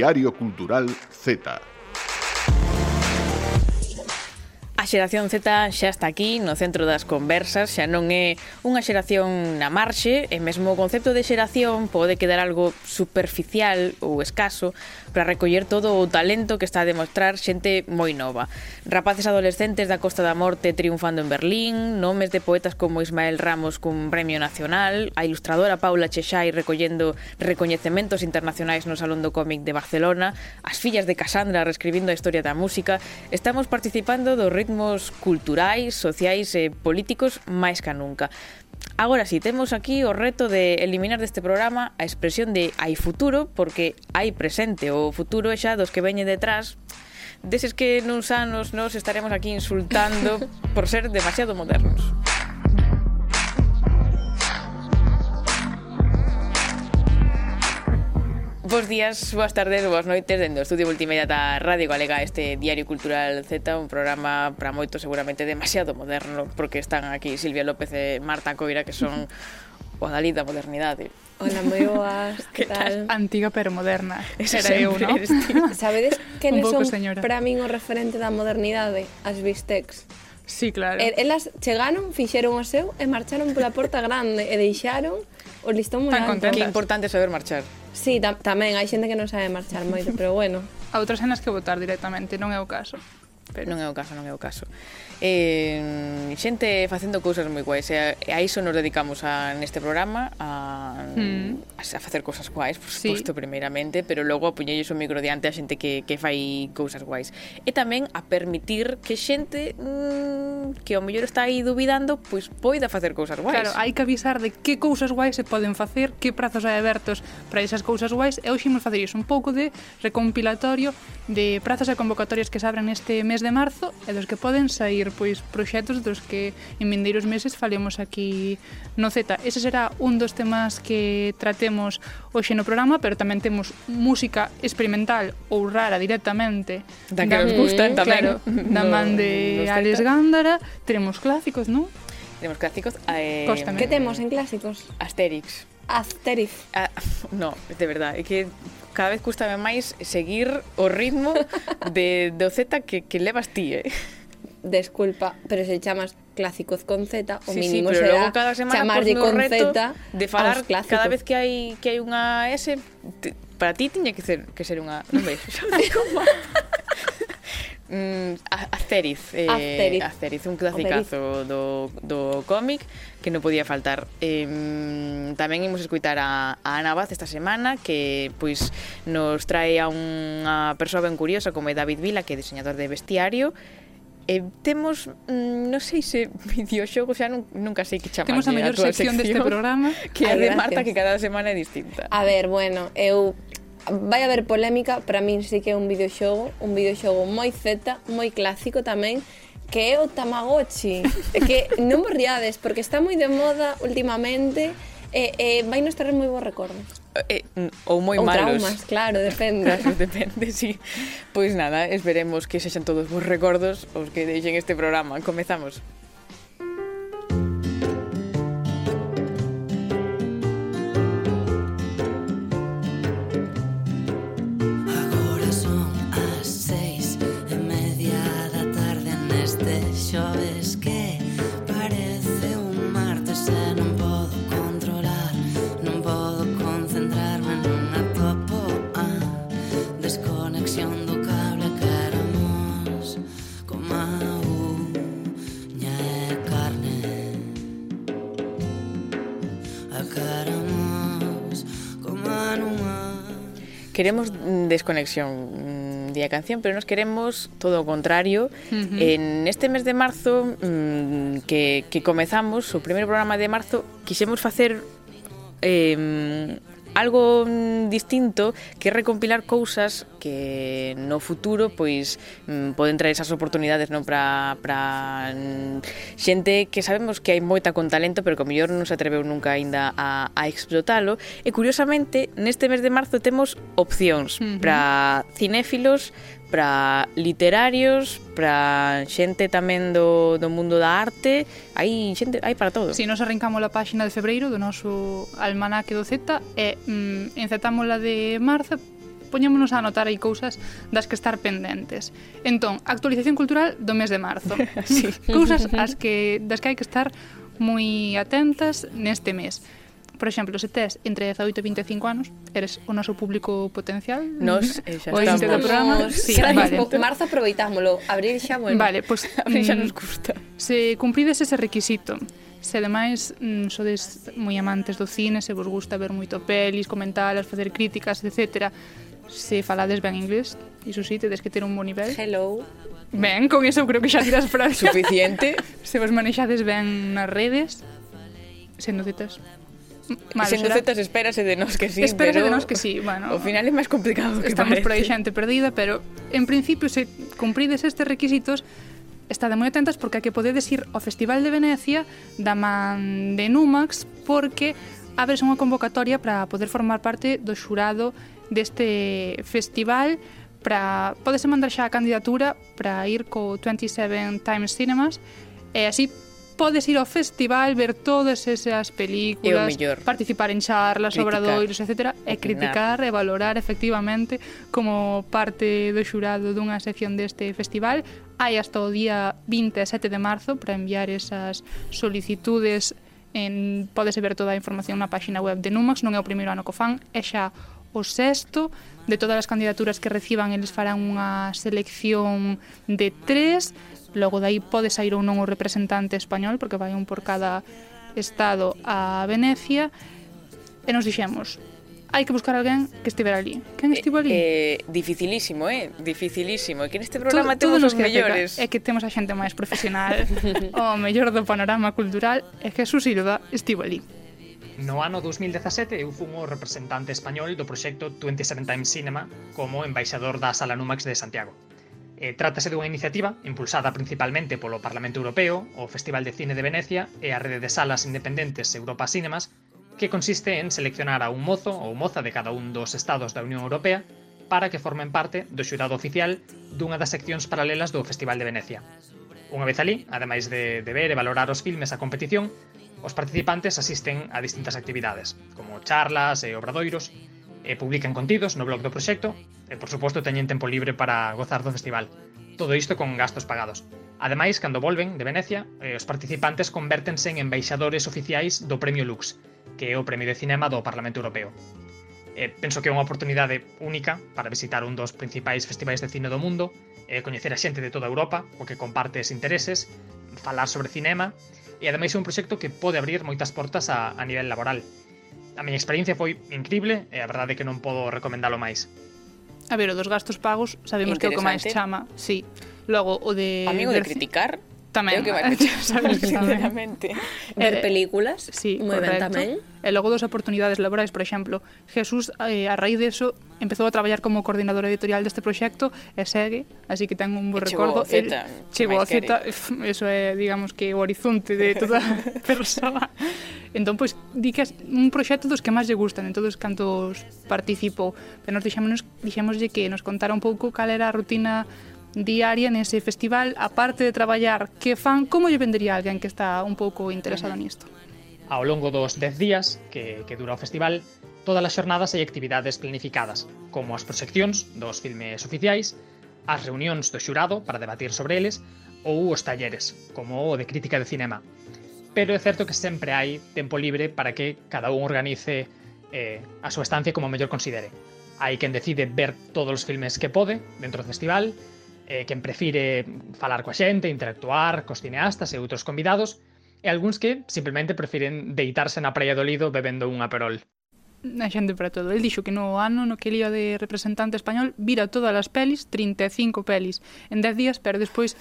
Diario Cultural Z. xeración Z xa está aquí no centro das conversas, xa non é unha xeración na marxe, e mesmo o concepto de xeración pode quedar algo superficial ou escaso para recoller todo o talento que está a demostrar xente moi nova. Rapaces adolescentes da Costa da Morte triunfando en Berlín, nomes de poetas como Ismael Ramos cun premio nacional, a ilustradora Paula Chexai recollendo recoñecementos internacionais no Salón do Cómic de Barcelona, as fillas de Casandra reescribindo a historia da música, estamos participando do ritmo ritmos culturais, sociais e políticos máis que nunca. Agora si, sí, temos aquí o reto de eliminar deste programa a expresión de hai futuro porque hai presente, o futuro é xa dos que veñen detrás, deses que nuns anos nos estaremos aquí insultando por ser demasiado modernos. Bos días, boas tardes, boas noites Dende o Estudio Multimedia da Radio Galega Este Diario Cultural Z Un programa para moito seguramente demasiado moderno Porque están aquí Silvia López e Marta Coira Que son o Adalí da modernidade Hola, moi boas, que tal? Antiga pero moderna, Esa era eu, non? Sabedes que son señora. para min o referente da modernidade? As bistecs Sí, claro. Elas chegaron, fixeron o seu e marcharon pola porta grande e deixaron o listón moi alto. Que importante saber marchar. Sí, tam tamén, hai xente que non sabe marchar moito, pero bueno. A outras cenas que votar directamente, non é o caso. Pero non é o caso, non é o caso eh, xente facendo cousas moi guais e a, a iso nos dedicamos a, neste programa a, mm. a, a facer cousas guais por suposto sí. primeiramente pero logo a puñelles o micro diante a xente que, que fai cousas guais e tamén a permitir que xente mm, que ao mellor está aí dubidando pois poida facer cousas guais claro, hai que avisar de que cousas guais se poden facer que prazos hai abertos para esas cousas guais e hoxe imos facer iso un pouco de recompilatorio de prazos e convocatorias que se abren este mes de marzo e dos que poden sair pois proxectos dos que en vindeiros meses falemos aquí no Z. Ese será un dos temas que tratemos hoxe no programa, pero tamén temos música experimental ou rara directamente. Da que da, nos gusta tamén. Claro, da man de no, Alex Gándara. Tenemos clásicos, non? Tenemos clásicos. Eh, que temos en clásicos? Asterix. Asterix. Ah, no, de verdade, é que cada vez custame máis seguir o ritmo de, do Z que, que levas ti, eh? desculpa, pero se chamas clásicos con Z, o sí, mínimo sí, pero será cada semana chamarlle con reto Z de falar cada vez que hai que hai unha S, te, para ti tiña que ser que ser unha, non ves? como Mm, Asteriz, eh, Asteriz. Asteriz, un clasicazo do, do cómic que non podía faltar. Eh, tamén imos escuitar a, a Ana Vaz esta semana que pois nos trae a unha persoa ben curiosa como é David Vila, que é diseñador de vestiario, E temos, mm, non sei se videoxogos xa non, nunca sei que chamar. Temos a mellor sección, sección deste programa Que é de Marta que cada semana é distinta A ver, bueno, eu vai haber polémica, para min sí que é un videoxogo, un videoxogo moi zeta, moi clásico tamén, que é o Tamagotchi, que non vos riades, porque está moi de moda últimamente, e, e vai nos traer moi bons recordos eh, mm, ou moi ou malos. traumas, claro, depende. Claro, depende, sí. Pois nada, esperemos que sexan todos vos recordos os que deixen este programa. Comezamos. Agora son as seis e media da tarde neste xoves queremos desconexión mm, de canción, pero nos queremos todo o contrario. Uh -huh. En este mes de marzo mmm, que, que comezamos, o primeiro programa de marzo, quixemos facer eh, algo mm, distinto que recompilar cousas que no futuro pois mm, poden traer esas oportunidades non para para mm, xente que sabemos que hai moita con talento, pero que o mellor non se atreveu nunca aínda a a explotalo e curiosamente neste mes de marzo temos opcións uh -huh. para cinéfilos para literarios, para xente tamén do, do mundo da arte, hai xente, hai para todo. Si, nos arrancamos a páxina de febreiro do noso almanaque do Z e mm, encetámola de marzo poñémonos a anotar aí cousas das que estar pendentes. Entón, actualización cultural do mes de marzo. sí. cousas as que das que hai que estar moi atentas neste mes. Por exemplo, se tes entre 18 e 25 anos, eres o noso público potencial. Nos, mm-hmm. eh, xa estamos. Do programa. Sí, xa vale. Marzo aproveitámolo, abril xa, bueno. Vale, pois... Pues, xa mm, nos gusta. Se cumprides ese requisito, Se ademais mm, sodes moi amantes do cine, se vos gusta ver moito pelis, comentalas, facer críticas, etc. Se falades ben inglés, iso sí, tedes que ter un bon nivel. Hello. Ben, con eso creo que xa tiras frases. Suficiente. se vos manexades ben nas redes, sendo tetas. Mal, será... zetas espérase de nós que sí, Espérase pero... de nós que sí, bueno. Ao final é máis complicado que Estamos parece. por aí xente perdida, pero en principio se cumprides estes requisitos estade moi atentas porque hai que podedes ir ao Festival de Venecia da man de Numax porque abres unha convocatoria para poder formar parte do xurado deste festival para podes mandar xa a candidatura para ir co 27 Times Cinemas e así podes ir ao festival, ver todas esas películas, participar en charlas, criticar. obradoiros, etc. E criticar e valorar efectivamente como parte do xurado dunha sección deste festival. Hai hasta o día 27 de marzo para enviar esas solicitudes en, podese ver toda a información na páxina web de Numax, non é o primeiro ano que fan, é xa o sexto de todas as candidaturas que reciban eles farán unha selección de tres Logo dai pode sair ou non o representante español, porque vai un por cada estado a Venecia, e nos dixemos, hai que buscar alguén que estivera ali. Quen estivo ali? Eh, eh, dificilísimo, eh? Dificilísimo. E que neste programa Tú, temos os mellores. É que temos a xente máis profesional, o mellor do panorama cultural, é Jesús Silva estivo ali. No ano 2017 eu fun o representante español do proxecto 27 Times Cinema como embaixador da Sala Numax de Santiago. Eh, trátase dunha iniciativa impulsada principalmente polo Parlamento Europeo, o Festival de Cine de Venecia e a rede de salas independentes Europa Cinemas, que consiste en seleccionar a un mozo ou moza de cada un dos estados da Unión Europea para que formen parte do xurado oficial dunha das seccións paralelas do Festival de Venecia. Unha vez ali, ademais de, de ver e valorar os filmes a competición, os participantes asisten a distintas actividades, como charlas e obradoiros, e publican contidos no blog do proxecto e, por suposto, teñen tempo libre para gozar do festival. Todo isto con gastos pagados. Ademais, cando volven de Venecia, eh, os participantes convértense en embaixadores oficiais do Premio Lux, que é o premio de cinema do Parlamento Europeo. Eh, penso que é unha oportunidade única para visitar un dos principais festivais de cine do mundo, e coñecer a xente de toda Europa, o que comparte es intereses, falar sobre cinema, e ademais é un proxecto que pode abrir moitas portas a, a nivel laboral a miña experiencia foi increíble e a verdade é que non podo recomendalo máis. A ver, o dos gastos pagos sabemos que é o que máis chama, sí. Logo, o de... Amigo de criticar, Tamén. É o que vai sabes que sinceramente. Ver eh, películas, sí, moi ben tamén. E logo dos oportunidades laborais, por exemplo, Jesús, eh, a raíz de eso, empezou a traballar como coordinador editorial deste proxecto e segue, así que ten un bo recordo. Chegou a Z, eso é, digamos, que o horizonte de toda persoa. entón, pois, di que é un proxecto dos que máis lle gustan, en todos cantos participou. Pero nos dixémonos, dixémoslle que nos contara un pouco cal era a rutina diaria nese festival, aparte de traballar, que fan, como lle vendería a alguén que está un pouco interesado nisto? Ao longo dos 10 días que, que dura o festival, todas as xornadas hai actividades planificadas, como as proxeccións dos filmes oficiais, as reunións do xurado para debatir sobre eles, ou os talleres, como o de crítica de cinema. Pero é certo que sempre hai tempo libre para que cada un organice eh, a súa estancia como mellor considere. Hai quen decide ver todos os filmes que pode dentro do festival, eh, quen prefire falar coa xente, interactuar cos cineastas e outros convidados, e algúns que simplemente prefiren deitarse na praia do Lido bebendo un aperol. Na xente para todo. El dixo que no ano no que lía de representante español vira todas as pelis, 35 pelis, en 10 días, pero despois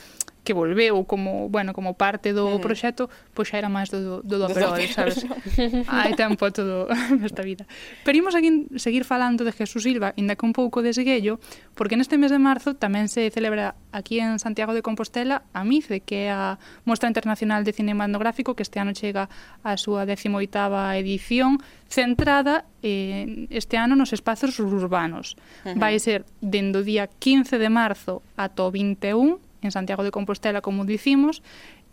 que volveu como, bueno, como parte do mm. proxecto, pois xa era máis do, do, do Aperol, sabes? Hai tempo todo nesta vida. Pero imos aquí seguir falando de Jesús Silva, inda que un pouco de seguello, porque neste mes de marzo tamén se celebra aquí en Santiago de Compostela a MICE, que é a Mostra Internacional de Cinema Etnográfico, que este ano chega a súa 18ª edición, centrada eh, este ano nos espazos urbanos. Uh -huh. Vai ser dendo día 15 de marzo ata o 21 en Santiago de Compostela, como dicimos.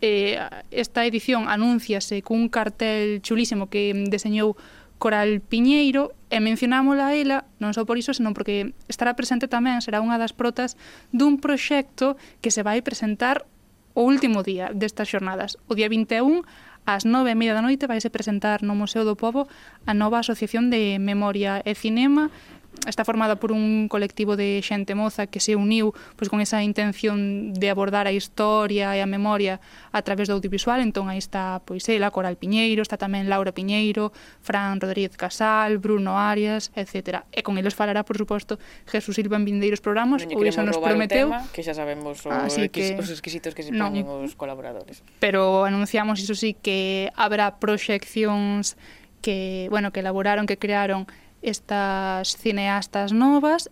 Eh, esta edición anúnciase cun cartel chulísimo que deseñou Coral Piñeiro e mencionámola a ela non só por iso, senón porque estará presente tamén, será unha das protas dun proxecto que se vai presentar o último día destas xornadas. O día 21 ás nove e media da noite vaise presentar no Museo do Povo a nova Asociación de Memoria e Cinema está formada por un colectivo de xente moza que se uniu pois, con esa intención de abordar a historia e a memoria a través do audiovisual, entón aí está pois ela, Coral Piñeiro, está tamén Laura Piñeiro, Fran Rodríguez Casal, Bruno Arias, etc. E con eles falará, por suposto, Jesús Silva en vindeiros programas, non ou iso nos prometeu. Tema, que xa sabemos o Así que... os exquisitos que se non, ponen os colaboradores. Pero anunciamos, iso sí, que habrá proxeccións que, bueno, que elaboraron, que crearon estas cineastas novas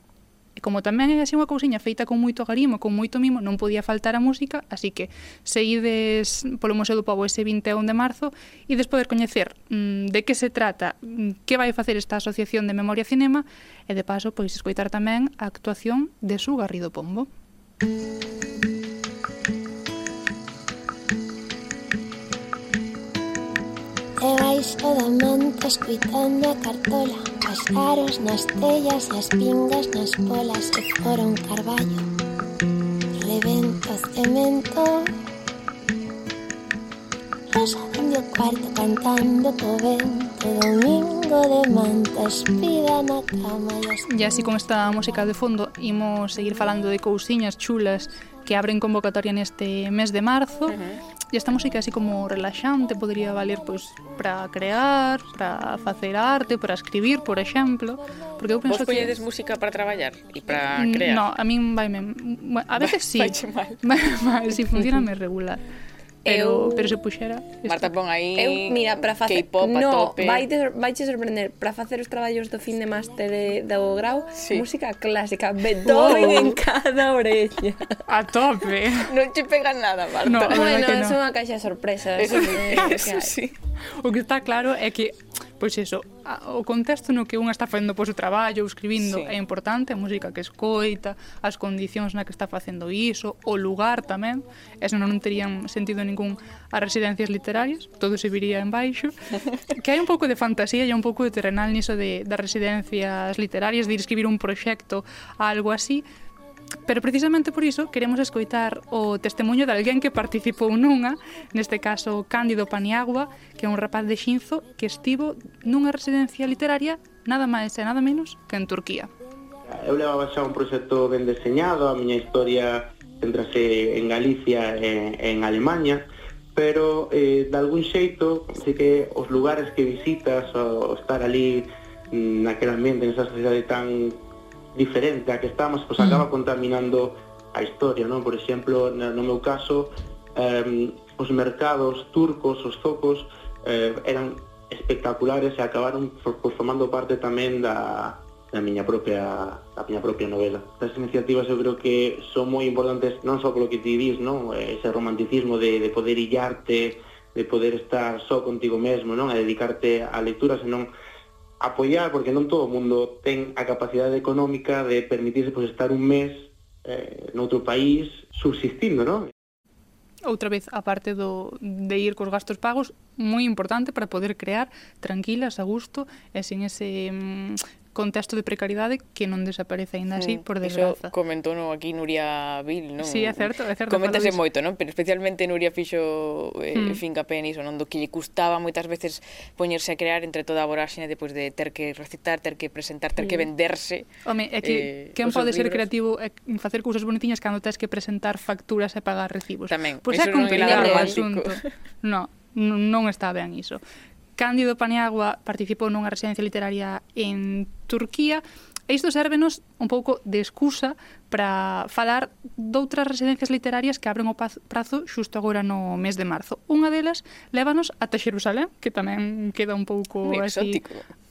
e como tamén é así unha cousiña feita con moito garimo, con moito mimo, non podía faltar a música, así que se ides polo Museo do Pobo ese 21 de marzo, ides poder coñecer mm, de que se trata, mm, que vai facer esta Asociación de Memoria Cinema, e de paso, pois, escoitar tamén a actuación de Su Garrido Pombo. Música Debaixo da manta escuitando a cartola. As aros nas tellas e as pingas nas polas E fora un carballo. Rebento cemento. Rosa dende cuarto cantando co Domingo de manta espida na cama E así con esta música de fondo imos seguir falando de cousiñas chulas que abren convocatoria neste mes de marzo. Uh -huh. E esta música así como relaxante podría valer pois para crear, para facer arte, para escribir, por exemplo, porque eu penso Vos que Vos música para traballar e para mm, crear. No, a min vaime. A veces sí. Vai mal. Vai mal, si funciona me regular. Pero, eu, pero se puxera. Marta pon aí eu, mira, para facer, K-pop no, a tope vai te, vai te sorprender para facer os traballos do fin de máster de, do grau sí. música clásica Beethoven wow. en cada orella a tope non te pega nada Marta no, bueno, é no. unha caixa de sorpresas eso, eh, eso, eso sí o que está claro é que pois eso, a, o contexto no que unha está facendo pois, o traballo, ou escribindo, sí. é importante, a música que escoita, as condicións na que está facendo iso, o lugar tamén, eso non terían sentido ningún as residencias literarias, todo se viría en baixo, que hai un pouco de fantasía e un pouco de terrenal niso de, das residencias literarias, de ir escribir un proxecto a algo así, Pero precisamente por iso queremos escoitar o testemunho de alguén que participou nunha, neste caso Cándido Paniagua, que é un rapaz de Xinzo que estivo nunha residencia literaria nada máis e nada menos que en Turquía. Eu levaba xa un proxecto ben deseñado, a miña historia centrase en Galicia e en Alemanha, pero eh, de algún xeito, así que os lugares que visitas, o estar ali mm, naquele ambiente, nesa sociedade tan diferente a que estamos, pois acaba contaminando a historia, non? Por exemplo, no meu caso, eh, os mercados turcos, os zocos, eh, eran espectaculares e acabaron por formando parte tamén da, da miña propia da miña propia novela. Estas iniciativas eu creo que son moi importantes non só polo que ti dis, non? Eh, ese romanticismo de, de poder illarte, de poder estar só contigo mesmo, non? A dedicarte á lectura, senón apoiar, porque non todo o mundo ten a capacidade económica de permitirse pois, estar un mes eh, noutro país subsistindo, non? Outra vez, a parte do, de ir cos gastos pagos, moi importante para poder crear tranquilas, a gusto, e sin ese mm, contexto de precariedade que non desaparece aínda así, mm, por desgraza. Eso comentou no, aquí Nuria Vil, non? Sí, é certo, é certo. Coméntase moito, non? Pero especialmente Nuria fixo eh, mm. fincapé niso, non? Do que lle custaba moitas veces poñerse a crear entre toda a voráxine depois de ter que recitar, ter que presentar, ter que mm. venderse. Home, é que eh, quen pode ser libros? creativo e facer cousas bonitinhas cando tens que presentar facturas e pagar recibos. Tamén. Pois pues é complicado o asunto. No, non está ben iso. Cándido Paniagua participou nunha residencia literaria en Turquía E isto sérvenos un pouco de excusa para falar doutras residencias literarias que abren o prazo xusto agora no mes de marzo. Unha delas lévanos ata Xerusalén, que tamén queda un pouco Muy así...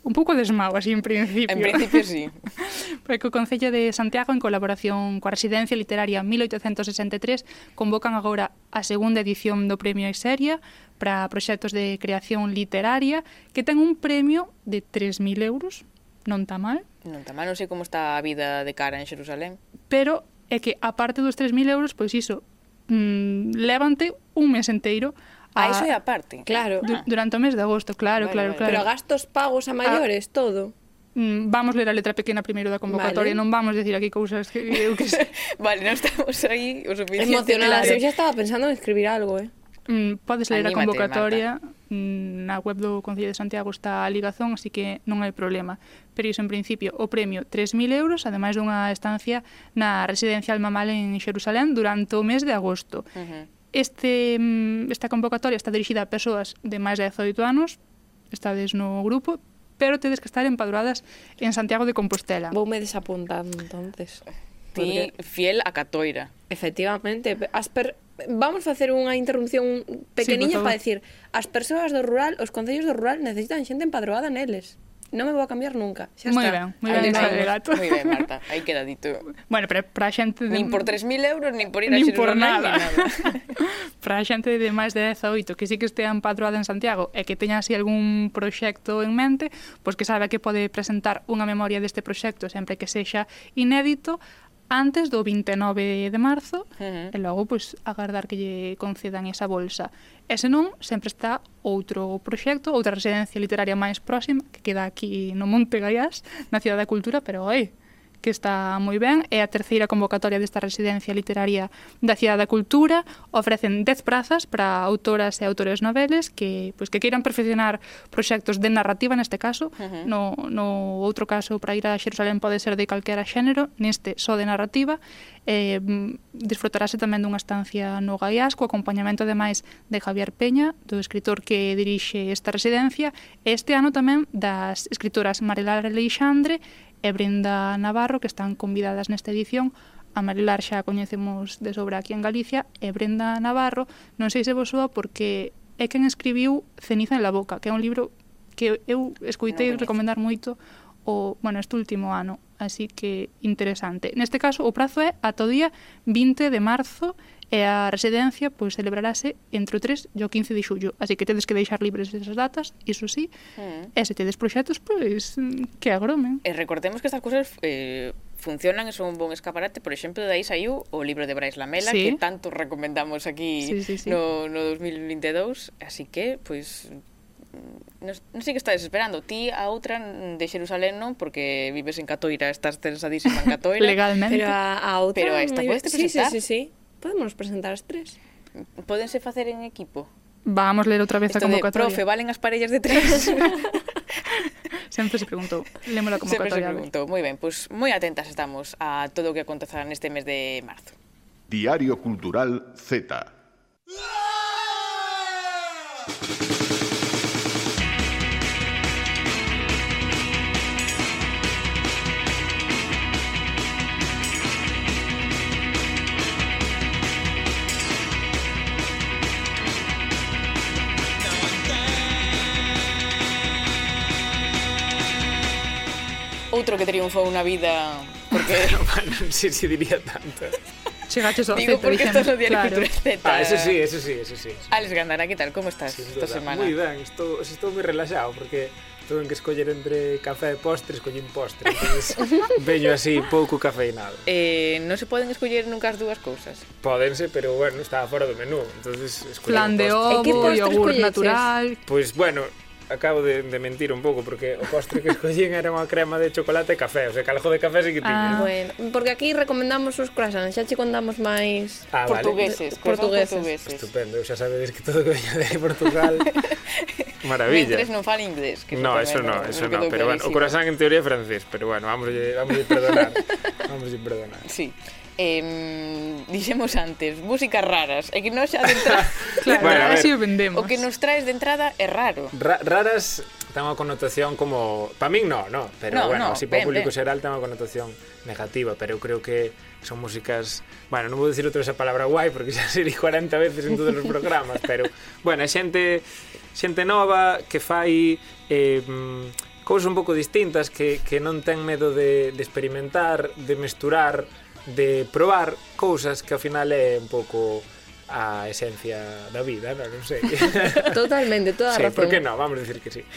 Un pouco desmau, así, en principio. En principio, sí. Porque o Concello de Santiago, en colaboración coa Residencia Literaria 1863, convocan agora a segunda edición do Premio Exeria para proxectos de creación literaria que ten un premio de 3.000 euros, non está mal. Non está mal, non sei como está a vida de cara en Xerusalén. Pero é que, aparte dos 3.000 euros, pois iso, mm, levante un mes enteiro A, ah, iso é aparte. Claro. Du durante o mes de agosto, claro, vale, claro, vale. claro. Pero gastos pagos a maiores, a... todo mm, vamos ler a letra pequena primeiro da convocatoria, vale. non vamos decir aquí cousas que eu que sei. vale, non estamos aí o suficiente. Emocionadas, claro. eu xa estaba pensando en escribir algo, eh. Mm, podes ler Anímate, a convocatoria mm, na web do Concello de Santiago está a ligazón, así que non hai problema. Pero iso, en principio, o premio 3.000 euros, ademais dunha estancia na residencia Almamal en Xerusalén durante o mes de agosto. Uh -huh. Este, mm, esta convocatoria está dirixida a persoas de máis de 18 anos, estades no grupo, pero tedes que estar empadroadas en Santiago de Compostela. Voume desapuntando, entonces. Ti fiel a Catoira. Efectivamente, as per... vamos facer unha interrupción pequeniña sí, para decir, as persoas do rural, os concellos do rural necesitan xente empadroada neles non me vou a cambiar nunca. Xa moi está. ben, moi ben ese gato. Moi ben, Marta, aí queda dito. Bueno, pero para a xente... De... Nin por 3.000 euros, nin por ir a nin por nada. Nada. para a xente de máis de 18 que sí que estea empadroada en Santiago e que teña así algún proxecto en mente, pois pues que sabe que pode presentar unha memoria deste proxecto sempre que sexa inédito antes do 29 de marzo uh -huh. e logo pois agardar que lle concedan esa bolsa. E senón, sempre está outro proxecto, outra residencia literaria máis próxima que queda aquí no Monte Gaiás, na Cidade da Cultura, pero oi, que está moi ben, é a terceira convocatoria desta residencia literaria da Cidade da Cultura. Ofrecen 10 prazas para autoras e autores noveles que pois que queiran perfeccionar proxectos de narrativa neste caso, no no outro caso para ir a Xerusalén pode ser de calquera xénero, neste só de narrativa. Eh, disfrutarase tamén dunha estancia no Gaiás co acompañamento ademais de Javier Peña, do escritor que dirixe esta residencia, este ano tamén das escritoras Marilar Alexandre e Brenda Navarro, que están convidadas nesta edición. A Marilar xa a coñecemos de sobra aquí en Galicia, e Brenda Navarro, non sei se vos soa porque é quen escribiu Ceniza en la boca, que é un libro que eu escoitei recomendar moito o, bueno, este último ano. Así que interesante. Neste caso, o prazo é ata o día 20 de marzo e a residencia pois celebrarase entre o 3 e o 15 de xullo. Así que tedes que deixar libres esas datas, iso sí. Mm. E se tedes proxectos, pois que agromen. E recordemos que estas cousas eh, funcionan e son un bon escaparate. Por exemplo, dai saiu o libro de Brais Lamela, sí. que tanto recomendamos aquí sí, sí, sí. no, no 2022. Así que, pois, non, non sei que estades esperando. Ti a outra de Xerusalén non, porque vives en Catoira, estás tensadísima en Catoira. Legalmente. Pero a, a outra... Pero a esta podes sí, presentar. Sí, sí, sí. Podemos presentar as tres. Pódense facer en equipo. Vamos ler outra vez Esto a convocatoria. De, profe, valen as parellas de tres? Sempre se preguntou. Lemos a convocatoria. Sempre se preguntou. Moi ben, pois pues, moi atentas estamos a todo o que acontecerá neste mes de marzo. Diario Cultural Z. outro que triunfou na vida porque... bueno, si, se diría tanto. Chegaches ao Digo, Z, porque estás no diario claro. Cultura Z. Ah, eso sí, eso sí, eso sí. Eso. Alex Gandara, que tal, como estás sí, esta semana? Moi ben, estou, estou moi relaxado, porque tuve que escoller entre café e postre, escollín un postre. Entonces, veño así pouco cafeinado. Eh, non se poden escoller nunca as dúas cousas. Podense, pero bueno, estaba fora do menú, entonces escollí Flan de ovo, e yogur natural. Pois pues, bueno, acabo de, de mentir un pouco porque o postre que escollín era unha crema de chocolate e café, o sea, caljo de café sí que tiña. Ah, bueno, porque aquí recomendamos os croissants, xa che contamos máis ah, portugueses, portugueses. portugueses. portugueses. Estupendo, xa sabedes que todo que veña de Portugal. Maravilla. Mientras non fala inglés. Que no, eso no, eso no, pero bueno, o croissant en teoría é francés, pero bueno, vamos vamos a perdonar. vamos a perdonar. Sí eh, dixemos antes, músicas raras, e que non xa de entrada... claro, bueno, así o vendemos. O que nos traes de entrada é raro. Ra raras ten unha connotación como... Para min no, no, pero no, bueno, no, así para o público ben. xeral ten unha connotación negativa, pero eu creo que son músicas... Bueno, non vou dicir outra esa palabra guai, porque xa se di 40 veces en todos os programas, pero, bueno, xente, xente nova que fai... Eh, cousas un pouco distintas que, que non ten medo de, de experimentar, de mesturar de probar cousas que ao final é un pouco a esencia da vida, non, non sei. Totalmente, toda a sí, razón. por que non, vamos a decir que sí.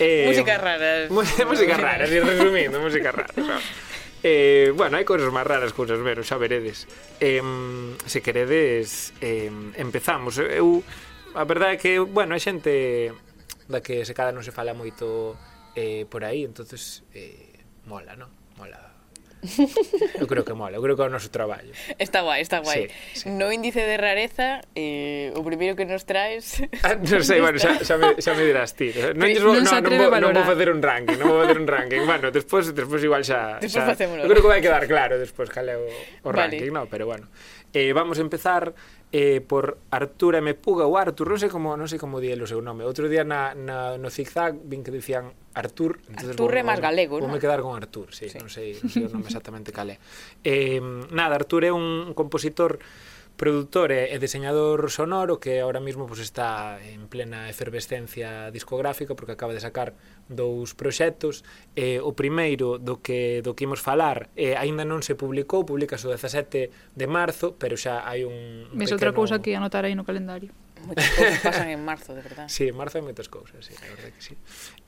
Eh, música rara. música rara, si resumindo, música rara. No. Eh, bueno, hai cousas máis raras, cousas menos, xa veredes. Eh, se queredes, eh, empezamos. Eu, a verdade é que, bueno, hai xente da que se cada non se fala moito eh, por aí, entonces eh, mola, non? Mola Eu creo que mola, eu creo que é o noso traballo. Está guai, está guai. Sí, sí. No índice de rareza, eh, o primeiro que nos traes... Ah, non sei, bueno, xa, xa, me, xa me dirás ti. Non, vou, non, non, non, vou, non vou facer un ranking, non vou facer un ranking. Bueno, despois, despois igual xa... Despois xa, facémoslo. Eu creo que vai quedar claro despois cal é o, o ranking, vale. no? Pero bueno... Eh, vamos a empezar eh, por Artur M. Puga ou Artur, non sei como, non sei como di o seu nome. Outro día na, na, no zigzag vin que dicían Artur. Entonces, Artur é máis galego, non? Vou me quedar con Artur, sí, sí. Non, sei, non sei o nome exactamente cal é. Eh, nada, Artur é un compositor produtor e, e diseñador sonoro que ahora mismo pues, está en plena efervescencia discográfica porque acaba de sacar dous proxectos. Eh, o primeiro do que do que imos falar eh, aínda non se publicou publicase o 17 de marzo pero xa hai un, un Ves pequeno... outra cousa que anotar aí no calendario. Moitas cousas pasan en marzo, de verdad. Sí, en marzo hai moitas cousas, sí, a verdade que sí.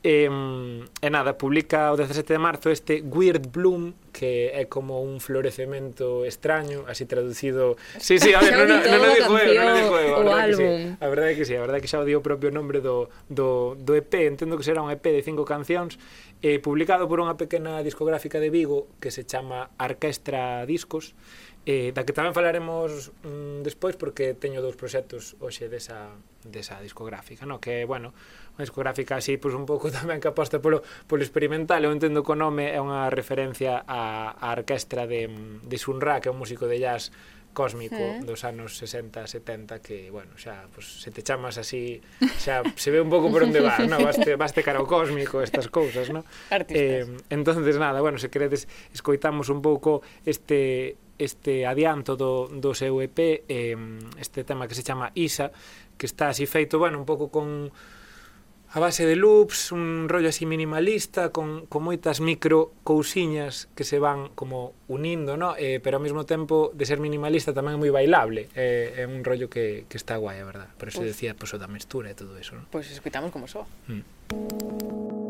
E, e nada, publica o 17 de marzo este Weird Bloom, que é como un florecemento extraño, así traducido... Sí, sí, a ver, non no, no, no digo eu, non digo eu, a verdade que sí. A verdade que sí, a verdade que xa o dio o propio nombre do, do, do EP, entendo que será un EP de cinco cancións, eh, publicado por unha pequena discográfica de Vigo que se chama Arquestra Discos, eh, da que tamén falaremos mm, despois porque teño dous proxectos hoxe desa, desa discográfica no? que, bueno, unha discográfica así pois un pouco tamén que aposta polo, polo experimental eu entendo que o nome é unha referencia á, á orquestra de, de Sunra que é un músico de jazz cósmico sí. dos anos 60, 70 que, bueno, xa pues, se te chamas así, xa se ve un pouco por onde vas, no? Vaste, vaste cara ao cósmico estas cousas, no? Artistas. Eh, entonces nada, bueno, se queredes escoitamos un pouco este este adianto do, do seu EP eh, este tema que se chama Isa que está así feito, bueno, un pouco con a base de loops, un rollo así minimalista, con, con moitas micro cousiñas que se van como unindo, no? eh, pero ao mesmo tempo de ser minimalista tamén é moi bailable, eh, é un rollo que, que está guai, a verdad. Por eso pues, decía, pues, o da mestura e todo eso. ¿no? Pois pues escuitamos como soa. Mm.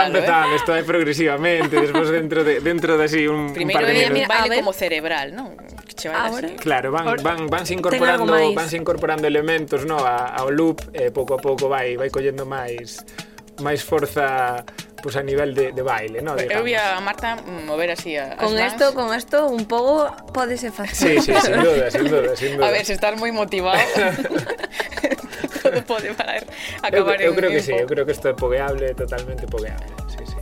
xa empezamos, eh? isto é eh, progresivamente, despois dentro de dentro de así un, Primeiro un par de minutos. un baile como cerebral, non? Ahora. Claro, van, van, van se incorporando, van se incorporando elementos, no, a, ao loop, eh, pouco a pouco vai vai collendo máis máis forza pues a nivel de, de baile, ¿no? Digamos. Eu vi a Marta mover así a, Con as esto, con esto, un pouco podese facer. Sí, sí, sin duda, sin duda, sin duda. A ver, se estás moi motivado. todo pode parar eu, acabar eu en creo que sí, eu creo que isto é pogueable, totalmente pogueable. Sí, sí.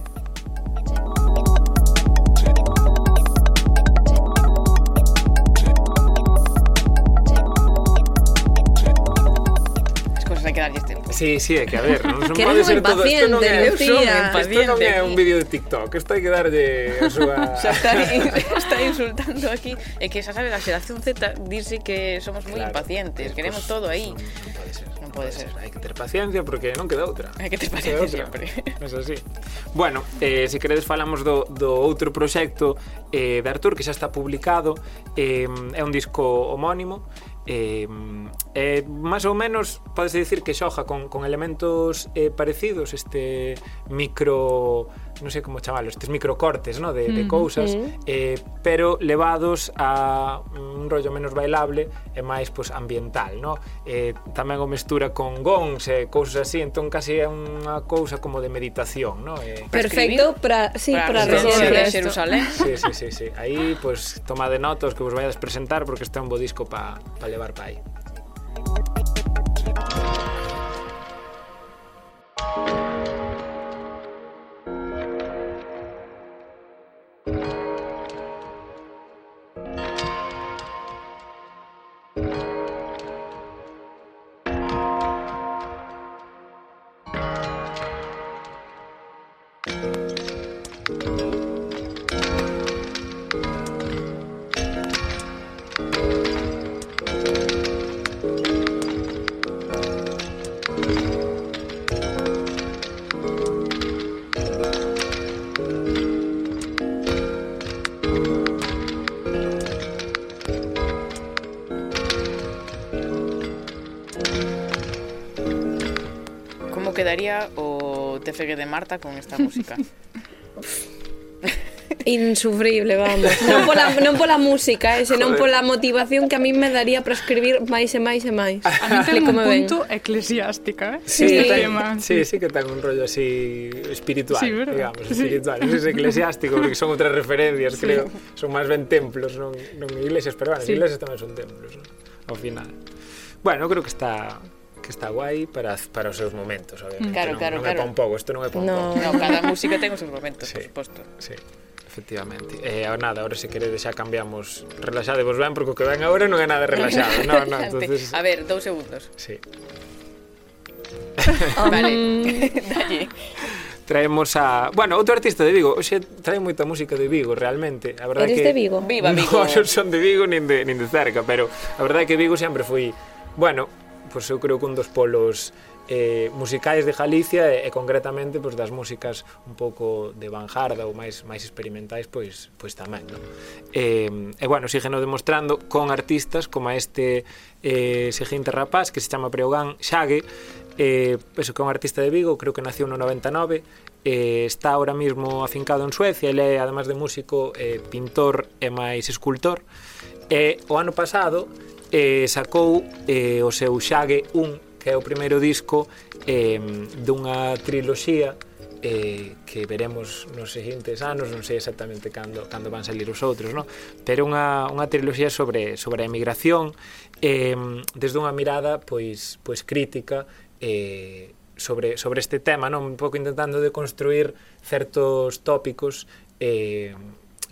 Hai que darlles tempo. Sí, sí, é que a ver, non, Que pode ser todo, isto non é, Eu son Lucía. isto non é un vídeo de TikTok, isto hai que darlle a súa Xa está, está insultando aquí E que xa sabes, a xeración Z dice que somos moi Claro. impacientes Pues, Queremos pues, todo aí Non pode ser. Hai que ter paciencia porque non queda outra. Hai que ter paciencia sempre. Es así. Bueno, eh, se queredes falamos do, do outro proxecto eh, de Artur que xa está publicado. Eh, é un disco homónimo eh, eh, máis ou menos podes dicir que xoja con, con elementos eh, parecidos este micro non sei como chamalo, estes microcortes, no, de, de mm, cousas, mm -hmm. eh, pero levados a un rollo menos bailable e máis pois ambiental, no? Eh, tamén o mestura con gongs e cousas así, entón casi é unha cousa como de meditación, no? Eh, Perfecto para sí, para, para de Xerusalén. Sí, sí, sí, sí. Aí pois pues, toma de notas que vos vayas presentar porque está un bo disco para pa levar pa aí. Thank you daría o TFG de Marta con esta música. Insufrible, vamos. Non pola, non pola música, eh, senón Joder. pola motivación que a mí me daría para escribir máis e máis e máis. A mí ten un punto eclesiástica, eh? Sí, este ten, tema. Sí, sí que ten un rollo así espiritual, sí, ¿verdad? digamos, sí. espiritual. Non es eclesiástico, porque son outras referencias, sí. creo. Son máis ben templos, non, non iglesias, pero bueno, sí. iglesias tamén son templos, non? ao final. Bueno, creo que está que está guai para, para os seus momentos, obviamente. Claro, non, claro, non claro. é un pouco, isto non é pon no. pouco. No, cada música ten os seus momentos, sí, por suposto. Sí efectivamente. E eh, nada, ahora se queredes xa cambiamos. Relaxadevos ben porque o que ven agora non é nada relaxado. No, no, entonces... A ver, dous segundos. Sí. vale. Dalle. traemos a... Bueno, outro artista de Vigo. Oxe, trae moita música de Vigo, realmente. A verdade Eres que... de Vigo? Viva Vigo. No, non son de Vigo nin de, nin de cerca, pero a verdade é que Vigo sempre foi... Bueno, pois eu creo que un dos polos eh, musicais de Galicia e, e concretamente pois, das músicas un pouco de vanguarda ou máis máis experimentais pois pois tamén, non? Eh, e bueno, sígueno demostrando con artistas como este eh, seguinte rapaz que se chama Preogán Xague eh, eso que é un artista de Vigo, creo que nació no 99 eh, está ahora mismo afincado en Suecia ele é, además de músico, eh, pintor e máis escultor e eh, o ano pasado eh, sacou eh, o seu Xague 1, que é o primeiro disco eh, dunha triloxía eh, que veremos nos seguintes anos, non sei exactamente cando, cando van salir os outros, no? pero unha, unha triloxía sobre, sobre a emigración eh, desde unha mirada pois, pois crítica eh, sobre, sobre este tema, non? un pouco intentando de construir certos tópicos eh,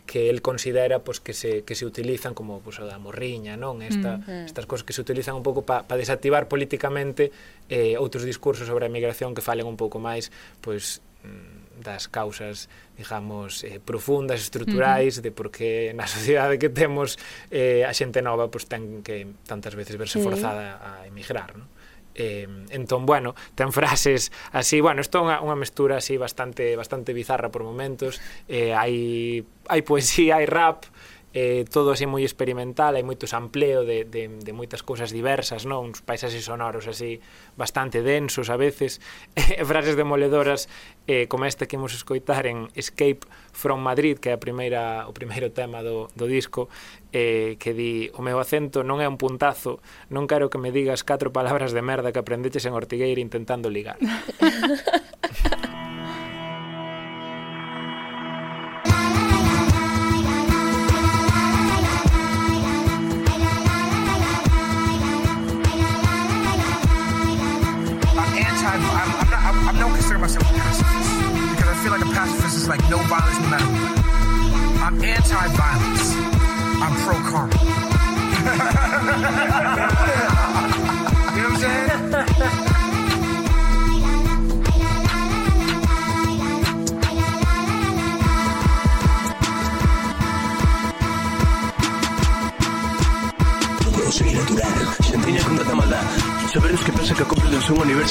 que el considera pois, que, se, que se utilizan como pois, o da morriña, non? Esta, mm -hmm. Estas cosas que se utilizan un pouco para pa desactivar políticamente eh, outros discursos sobre a migración que falen un pouco máis pois, mm, das causas, digamos, eh, profundas, estruturais, de por que na sociedade que temos eh, a xente nova pois, ten que tantas veces verse sí. forzada a emigrar, non? Eh, entón, bueno, ten frases así, bueno, isto é unha, unha mestura así bastante bastante bizarra por momentos, eh, hai hai poesía, hai rap, eh, todo así moi experimental, hai moito sampleo de, de, de moitas cousas diversas, non? uns paisaxes sonoros así bastante densos a veces, eh, frases demoledoras eh, como esta que imos escoitar en Escape from Madrid, que é a primeira, o primeiro tema do, do disco, eh, que di o meu acento non é un puntazo, non quero que me digas catro palabras de merda que aprendeches en Ortigueira intentando ligar.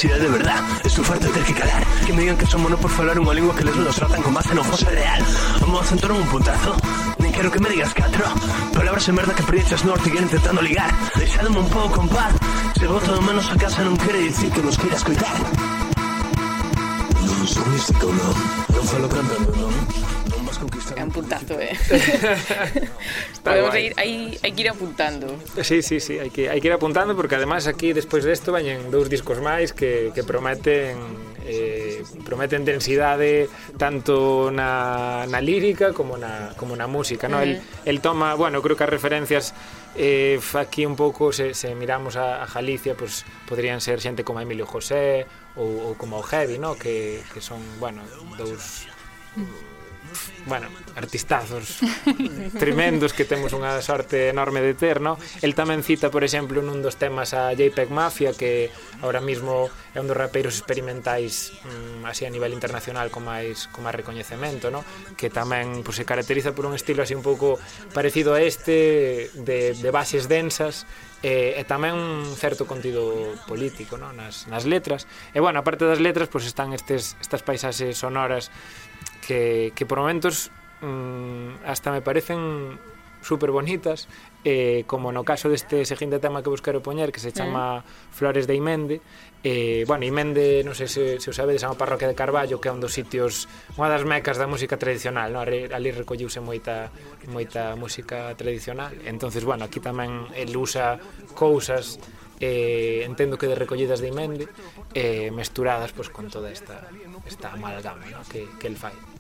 de verdad farto de ter que calar Que me digan que son mono por falar unha lingua que les nos tratan como se non fose real acento non é un puntazo Nen quero que me digas catro Palabras de merda que perdices no ortiguero intentando ligar Deixadme un pouco en paz Se voto de menos a casa non quere dicir que nos queiras coitar Non son místico, non Non falo cantando, non É un puntazo, eh. Podemos ir, hai, hai que ir apuntando. Sí, sí, sí, hai que, hai que ir apuntando porque además aquí despois desto de vañen dous discos máis que, que prometen eh, prometen densidade tanto na, na lírica como na, como na música, no? Uh -huh. el, el toma, bueno, creo que as referencias eh, aquí un pouco, se, se miramos a, a Galicia, pues, podrían ser xente como Emilio José ou, ou como o Heavy, no? que, que son, bueno, dous bueno, artistazos tremendos que temos unha sorte enorme de ter, no? El tamén cita, por exemplo, nun dos temas a JPEG Mafia, que ahora mismo é un dos rapeiros experimentais mm, así a nivel internacional con máis con máis recoñecemento, no? Que tamén pues, se caracteriza por un estilo así un pouco parecido a este de, de bases densas e, e tamén un certo contido político no? nas, nas letras e bueno, aparte das letras pois pues, están estes, estas paisaxes sonoras que, que por momentos mm, hasta me parecen super bonitas eh, como no caso deste seguinte tema que vos quero poñer que se eh. chama mm. Flores de Imende eh, bueno, Imende, non sei se, se o sabedes é unha parroquia de Carballo que é un dos sitios unha das mecas da música tradicional no? ali recolliuse moita moita música tradicional entonces bueno, aquí tamén el usa cousas eh, entendo que de recollidas de Imende eh, mesturadas pois, con toda esta, esta amalgama no? que, que el fai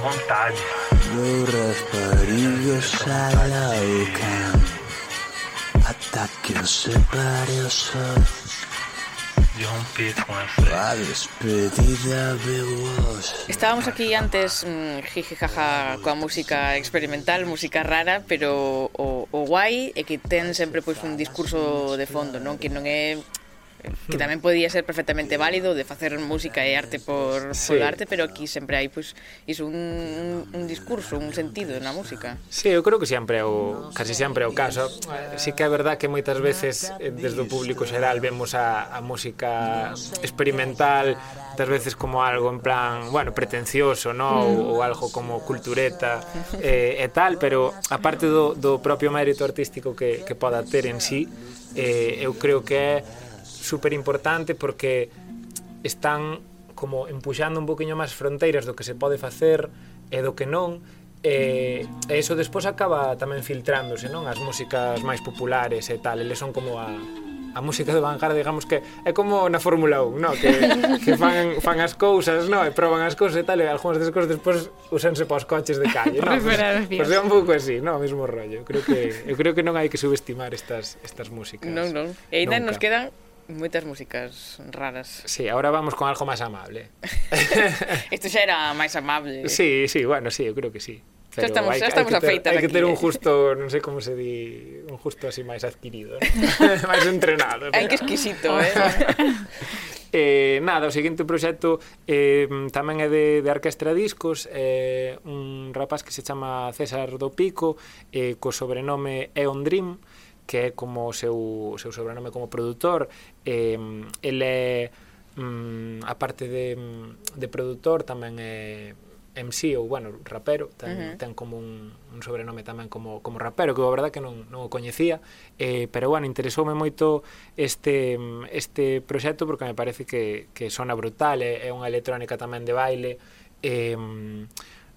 vontade. Meu o sol Estábamos aquí antes mm, jiji jaja coa música experimental, música rara, pero o, o guai é que ten sempre pois un discurso de fondo, non? Que non é que hmm. tamén podía ser perfectamente válido de facer música e arte por, sí. por arte, pero aquí sempre hai pois pues, iso un, un discurso, un sentido na música. Sí, eu creo que sempre é o casi sempre é o caso. Sí que é verdad que moitas veces eh, desde o público xeral vemos a, a música experimental das veces como algo en plan, bueno, pretencioso, no, mm. ou, ou algo como cultureta eh, e tal, pero aparte do do propio mérito artístico que que poda ter en sí, eh, eu creo que é super importante porque están como empuxando un poquinho máis fronteiras do que se pode facer e do que non e, e eso despois acaba tamén filtrándose non as músicas máis populares e tal eles son como a, a música de vanguarda, digamos que é como na Fórmula 1, no? que, que fan, fan as cousas, no? e proban as cousas e tal, e algunhas das cousas despois usanse para os coches de calle. No? Pues, pues é un pouco así, no? o mesmo rollo. Creo que, eu creo que non hai que subestimar estas, estas músicas. Non, non. E ainda nos quedan moitas músicas raras. Sí, agora vamos con algo máis amable. Isto xa era máis amable. Sí, sí, bueno, sí, eu creo que sí. Pero xa estamos, xa estamos hai afeitas Hai que ter un justo, non sei como se di, un justo así máis adquirido, máis entrenado. Pero... Hai que exquisito, eh? Eh, nada, o seguinte proxecto eh, tamén é de, de Orquestra Discos eh, un rapaz que se chama César do Pico eh, co sobrenome Eon Dream que é como o seu, o seu sobrenome como produtor eh, ele é mm, a parte de, de produtor tamén é MC ou, bueno, rapero, ten, uh -huh. ten como un, un sobrenome tamén como, como rapero, que a verdade que non, non o coñecía, eh, pero, bueno, interesoume moito este, este proxecto porque me parece que, que sona brutal, é, é unha electrónica tamén de baile, eh,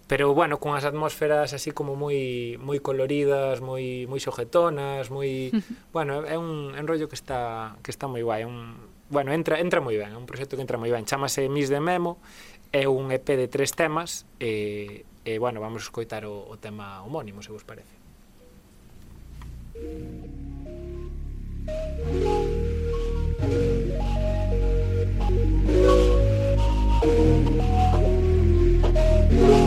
pero bueno, cunhas atmósferas así como moi moi coloridas, moi moi xojetonas, moi bueno, é un é un rollo que está que está moi guai, un bueno, entra entra moi ben, é un proxecto que entra moi ben. Chámase Miss de Memo, é un EP de tres temas e e bueno, vamos a escoitar o, o tema homónimo, se vos parece. Thank you.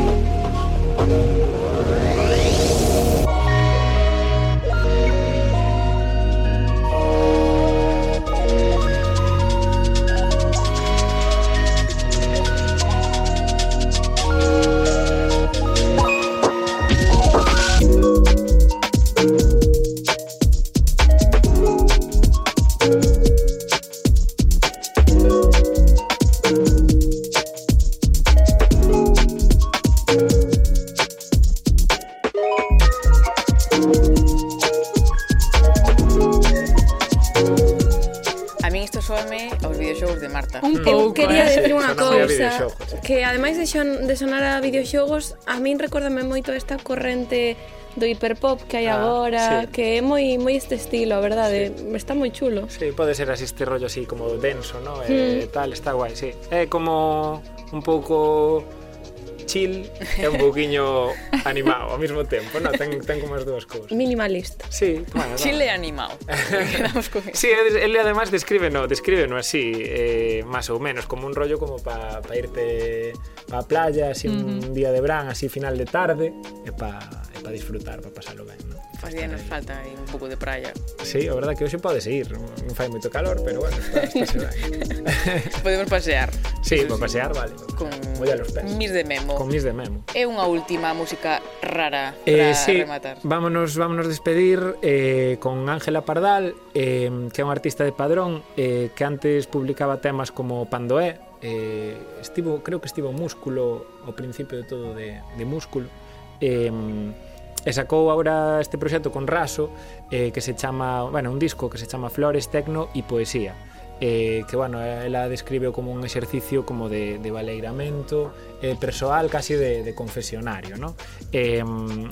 videoxogos. Sí. Que ademais de, xon, de sonar a videoxogos, a min recórdame moito esta corrente do hiperpop que hai ah, agora, sí. que é moi moi este estilo, a verdade, sí. está moi chulo. Sí, pode ser así este rollo así como denso, ¿no? Mm. Eh, hmm. tal, está guai, sí. É como un pouco chill e un pouquiño animado ao mesmo tempo, non? Ten, ten como as dúas cousas. Minimalista. Sí, bueno, Chill e animado. Quedamos con. Sí, ele además descríbeno, descríbeno así, eh, máis ou menos, como un rollo como para pa irte pa playa, así uh -huh. un día de verán, así final de tarde, e pa, é para disfrutar, para pasalo ben. non? Pues día nos falta aí un pouco de praia. Sí, a verdade que hoxe pode seguir, non fai moito calor, pero bueno, está, está ben. Podemos pasear. Sí, para pasear, vale. Con Voy a los pés. Mis de memo. Con mis de memo. É unha última música rara eh, para eh, sí, rematar. Vámonos, vámonos despedir eh, con Ángela Pardal, eh, que é un artista de Padrón, eh, que antes publicaba temas como Pandoé, eh, estivo, creo que estivo Músculo ao principio de todo de, de Músculo, eh, E sacou agora este proxecto con Raso eh, que se chama, bueno, un disco que se chama Flores, Tecno e Poesía eh, que bueno, ela describe como un exercicio como de, de valeiramento eh, persoal casi de, de confesionario ¿no? eh,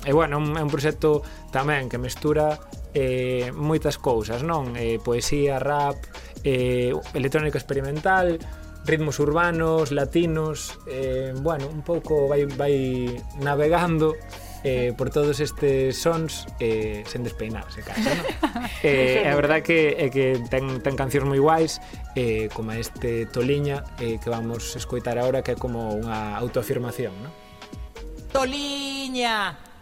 e bueno, un, é un proxecto tamén que mestura eh, moitas cousas non eh, poesía, rap eh, electrónica experimental ritmos urbanos, latinos eh, bueno, un pouco vai, vai navegando eh, por todos estes sons eh, sen despeinar, se casa, non? eh, é verdad que, é que ten, ten cancións moi guais, eh, como este Toliña, eh, que vamos escoitar agora, que é como unha autoafirmación, non? Toliña!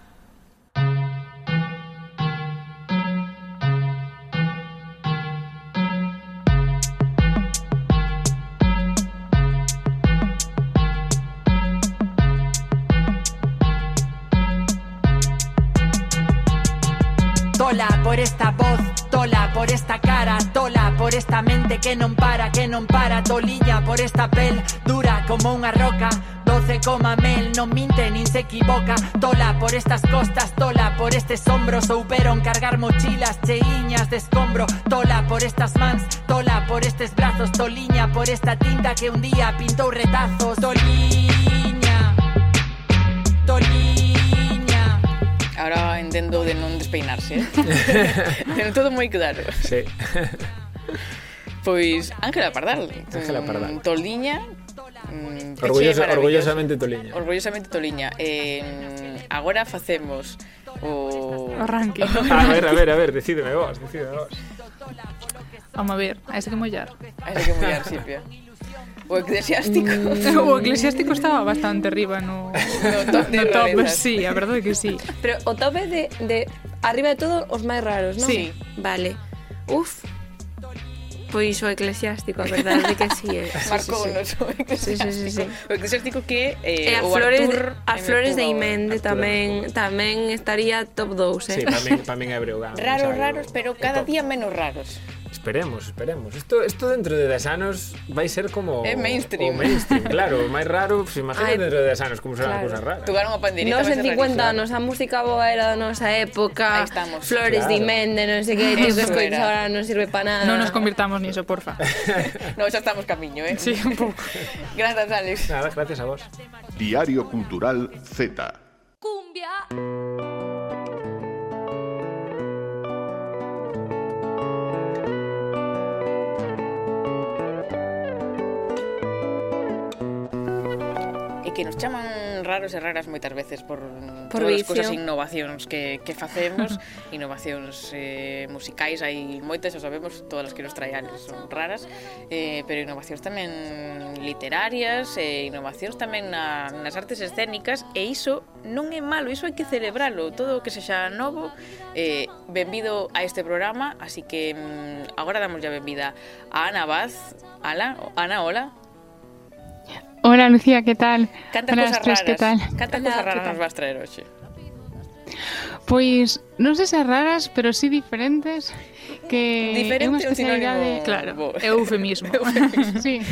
Tola por esta voz, tola por esta cara, tola por esta mente que non para, que non para, toliña por esta pel dura como unha roca. Doce coma mel, non minte nin se equivoca Tola por estas costas, tola por estes hombros Souperon cargar mochilas cheiñas de escombro Tola por estas mans, tola por estes brazos Toliña por esta tinta que un día pintou retazos Toliña, toliña Ahora entendo de non despeinarse, eh? Ten todo moi claro. Sí. Pois Ángela Pardal. Ángela mm, Pardal. Toliña, mm, Orgullosa, orgullosamente Toliña. Orgullosamente Toliña. Eh, agora facemos o... O ranking. A ver, a ver, a ver, decídeme vos, decídeme vos. Vamos a ver, a ese que mollar. Hai que mollar, Silvia. O eclesiástico. Mm, o eclesiástico estaba bastante arriba no, no top, no top sí, a verdade que sí. Pero o top é de, de arriba de todo os máis raros, non? Sí. Vale. Uf, Pois o eclesiástico, a verdade que sí, eh. Marcou sí, sí, sí. o eclesiástico. Sí, sí, sí, sí. O eclesiástico que eh, e as o flores, Artur, as eh, flores de Imende tamén tamén estaría top 2, eh. Sí, para min, para min é Breogán. Raros, raros, pero cada día menos raros esperemos, esperemos. Isto, isto dentro de 10 anos vai ser como é mainstream. o mainstream, claro, o máis raro, pues, imagina dentro de 10 anos como será claro. cousas rara. Tocar unha panderita Nos en 50 rarísimo. anos, a música boa era da nosa época, Ahí estamos. Flores claro. de Mende, non sei que, tío que escoitas agora non sirve para nada. Non nos convirtamos niso, porfa. no, xa estamos camiño, eh? Sí, un pouco. gracias, Alex. Nada, gracias a vos. Diario Cultural Z. Cumbia. e que nos chaman raros e raras moitas veces por, por todas vicio. as cousas e innovacións que, que facemos innovacións eh, musicais hai moitas, xa sabemos, todas as que nos trae Alex son raras eh, pero innovacións tamén literarias e eh, innovacións tamén na, nas artes escénicas e iso non é malo, iso hai que celebralo todo o que sexa novo eh, benvido a este programa así que mm, agora damos ya benvida a Ana Vaz Ala, Ana, hola Hola Lucía, que tal? Canta Hola, cosas tres, raras. que tal? Canta Hola, cosas raras nos vas traer hoxe? Pois, non sei se raras, pero sí diferentes que Diferente é unha especialidade... Sinónimo... Claro, é eufemismo. sí.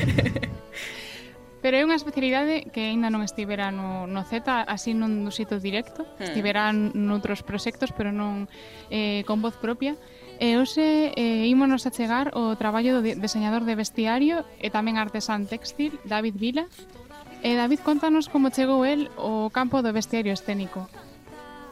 Pero é unha especialidade que aínda non estivera no, no Z, así non do sitio directo. Hmm. Estivera noutros proxectos, pero non eh, con voz propia. E hoxe eh, ímonos a chegar o traballo do deseñador de vestiario e tamén artesán textil David Vila. E David, contanos como chegou el o campo do vestiario escénico.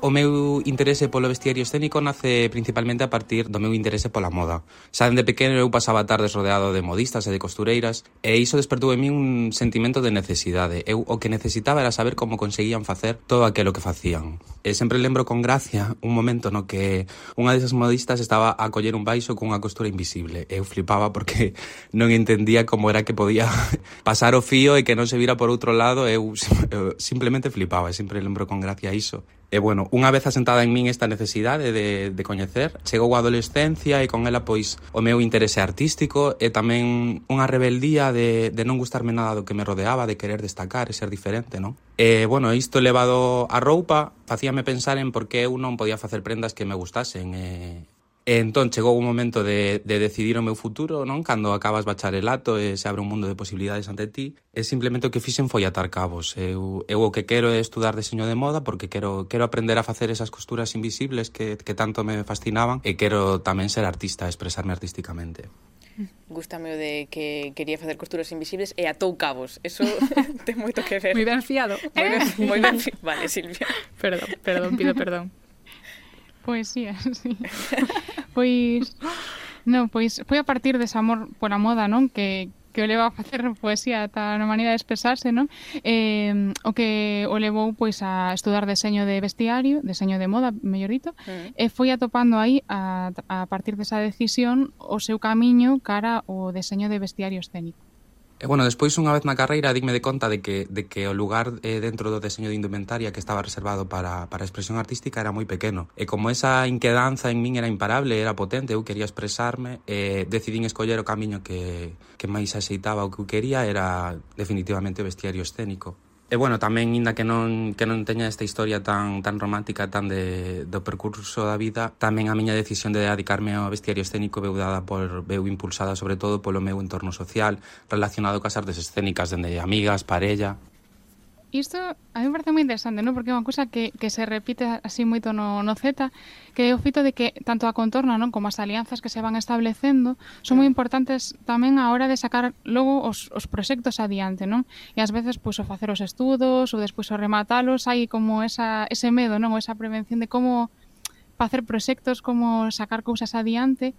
O meu interese polo vestiario escénico nace principalmente a partir do meu interese pola moda. Xa dende pequeno eu pasaba tardes rodeado de modistas e de costureiras e iso despertou en mí un sentimento de necesidade. Eu o que necesitaba era saber como conseguían facer todo aquilo que facían. E sempre lembro con gracia un momento no que unha desas modistas estaba a coller un baixo cunha costura invisible. Eu flipaba porque non entendía como era que podía pasar o fío e que non se vira por outro lado. Eu, eu simplemente flipaba e sempre lembro con gracia iso. E bueno, unha vez asentada en min esta necesidade de, de coñecer, chegou a adolescencia e con ela pois o meu interese artístico e tamén unha rebeldía de, de non gustarme nada do que me rodeaba, de querer destacar e ser diferente, non? E bueno, isto levado a roupa facíame pensar en por que eu non podía facer prendas que me gustasen e, E entón chegou o momento de, de decidir o meu futuro, non? Cando acabas bacharelato e se abre un mundo de posibilidades ante ti, e simplemente o que fixen foi atar cabos. Eu, eu o que quero é estudar deseño de moda porque quero, quero aprender a facer esas costuras invisibles que, que tanto me fascinaban e quero tamén ser artista, expresarme artísticamente. Gústame o de que quería facer costuras invisibles e atou cabos. Eso ten moito que ver. Moi ben fiado. Moi ben, eh. moi ben fi... Vale, Silvia. Perdón, perdón, pido perdón. Poesía, sí. Pois non, pois foi a partir dese amor pola moda, non? Que, que o leva a facer poesía ata a maneira de expresarse, non? Eh, o que o levou pois a estudar deseño de vestiario, deseño de moda, mellor dito, mm. e eh, foi atopando aí a, a partir desa decisión o seu camiño cara ao deseño de vestiario escénico. E bueno, despois unha vez na carreira dime de conta de que, de que o lugar eh, dentro do deseño de indumentaria que estaba reservado para, para a expresión artística era moi pequeno. E como esa inquedanza en min era imparable, era potente, eu quería expresarme, eh, decidín escoller o camiño que, que máis axeitaba o que eu quería era definitivamente vestiario escénico. E bueno, tamén, inda que non, que non teña esta historia tan, tan romántica, tan de, do percurso da vida, tamén a miña decisión de dedicarme ao bestiario escénico veu dada por, veu impulsada sobre todo polo meu entorno social relacionado cas artes escénicas, dende amigas, parella, Isto a mí me parece moi interesante, non? Porque é unha cousa que, que se repite así moito no, no Z, que é o fito de que tanto a contorna, non? Como as alianzas que se van establecendo son moi importantes tamén a hora de sacar logo os, os proxectos adiante, non? E ás veces, pois, o facer os estudos ou despois o rematalos, hai como esa, ese medo, non? Ou esa prevención de como facer proxectos, como sacar cousas adiante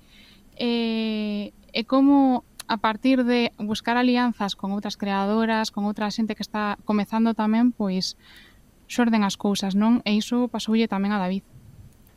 e, e como a partir de buscar alianzas con outras creadoras, con outra xente que está comezando tamén, pois xorden as cousas, non? E iso pasoulle tamén a David.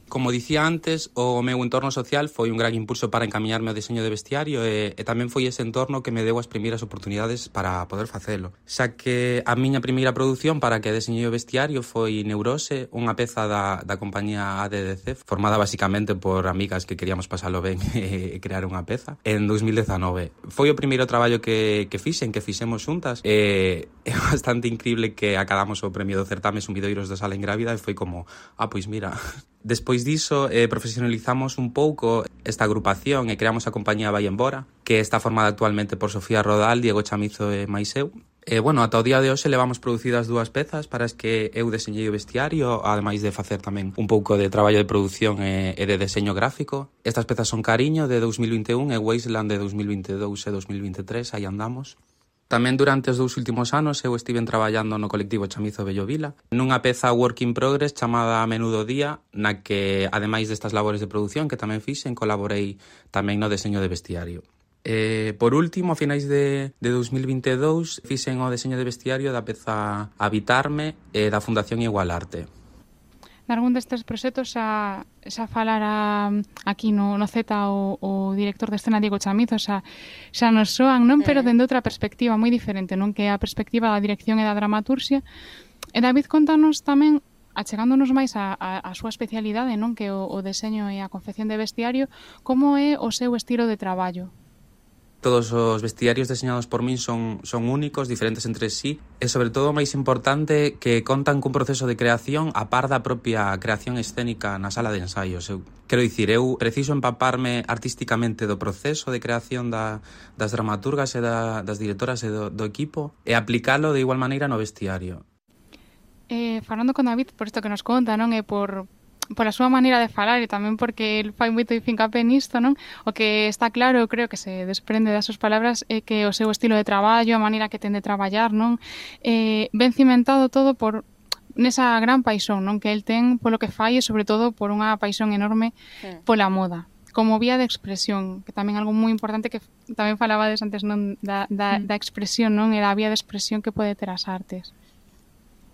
Como dicía antes, o meu entorno social foi un gran impulso para encaminharme ao diseño de vestiario e, e tamén foi ese entorno que me deu as primeiras oportunidades para poder facelo. Xa que a miña primeira produción para que deseñei o vestiario foi Neurose, unha peza da, da compañía ADDC, formada basicamente por amigas que queríamos pasalo ben e crear unha peza, en 2019. Foi o primeiro traballo que, que fixen, que fixemos xuntas, e é bastante increíble que acabamos o premio do certame Sumidoiros da Sala Ingrávida e foi como, ah, pois mira, Despois diso, eh, profesionalizamos un pouco esta agrupación e creamos a compañía Vai Embora, que está formada actualmente por Sofía Rodal, Diego Chamizo e Maiseu. E, bueno, ata o día de hoxe levamos producidas dúas pezas para as que eu deseñei o vestiario, ademais de facer tamén un pouco de traballo de produción e, e de deseño gráfico. Estas pezas son Cariño de 2021 e Wasteland de 2022 e 2023, aí andamos. Tamén durante os dous últimos anos eu estiven traballando no colectivo Chamizo Bello Vila nunha peza work in progress chamada A Menudo Día na que, ademais destas labores de produción que tamén fixen, colaborei tamén no deseño de vestiario. E, por último, a finais de, de 2022 fixen o deseño de vestiario da peza Habitarme e da Fundación Igualarte algún destes proxectos xa, xa falara aquí no, no Z o, o director de escena Diego Chamizo xa, xa nos soan, non? Pero dende outra perspectiva moi diferente, non? Que a perspectiva da dirección e da dramaturxia E David, contanos tamén achegándonos máis a, a, a súa especialidade, non que o, o deseño e a confección de vestiario, como é o seu estilo de traballo? Todos os vestiarios deseñados por min son, son únicos, diferentes entre sí, e sobre todo máis importante que contan cun proceso de creación a par da propia creación escénica na sala de ensaios. Eu, quero dicir, eu preciso empaparme artísticamente do proceso de creación da, das dramaturgas e da, das directoras e do, do equipo e aplicalo de igual maneira no vestiario. Eh, falando con David por isto que nos conta, non? é por, pola súa maneira de falar e tamén porque el fai moito fincapé nisto, non? O que está claro, creo que se desprende das súas palabras é que o seu estilo de traballo, a maneira que ten de traballar, non? Eh, ben cimentado todo por nesa gran paixón, non? Que el ten polo que fai e sobre todo por unha paixón enorme pola moda como vía de expresión, que tamén algo moi importante que tamén falabades antes non da, da, mm. da expresión, non? E da vía de expresión que pode ter as artes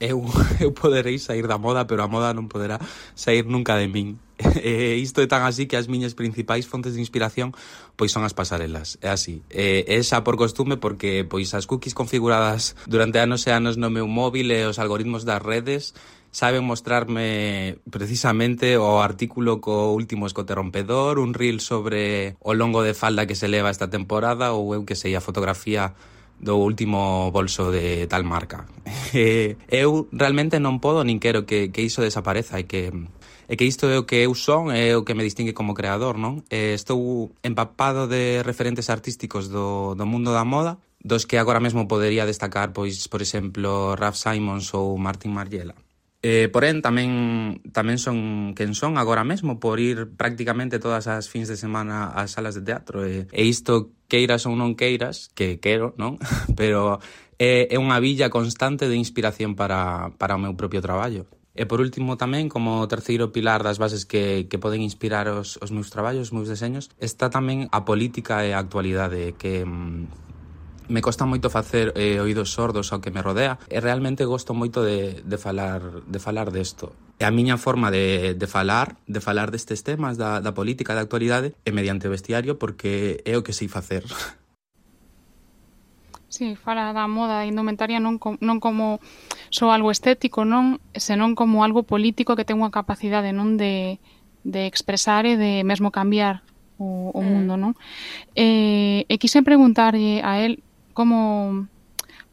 eu, eu poderei sair da moda, pero a moda non poderá sair nunca de min. E isto é tan así que as miñas principais fontes de inspiración pois son as pasarelas, é así. E, é xa por costume porque pois as cookies configuradas durante anos e anos no meu móvil e os algoritmos das redes saben mostrarme precisamente o artículo co último escote rompedor, un reel sobre o longo de falda que se leva esta temporada ou eu que sei a fotografía do último bolso de tal marca. Eh, eu realmente non podo nin quero que, que iso desapareza e que e que isto é o que eu son é o que me distingue como creador, non? E estou empapado de referentes artísticos do, do mundo da moda dos que agora mesmo podería destacar, pois, por exemplo, Raf Simons ou Martin Margiela. Eh, porén, tamén, tamén son quen son agora mesmo por ir prácticamente todas as fins de semana ás salas de teatro. E, e isto queiras ou non queiras, que quero, non? Pero é, é unha villa constante de inspiración para, para o meu propio traballo. E por último tamén, como terceiro pilar das bases que, que poden inspirar os, os meus traballos, os meus deseños, está tamén a política e a actualidade que, mm, me costa moito facer eh, oídos sordos ao que me rodea e realmente gosto moito de, de falar de falar desto. E a miña forma de, de falar, de falar destes temas da, da política da actualidade é mediante o vestiario porque é o que sei facer. Sí, fala da moda da indumentaria non, com, non como só algo estético, non, senón como algo político que ten unha capacidade non de, de expresar e de mesmo cambiar o, o mm. mundo, non? Eh, e quise preguntarlle a él como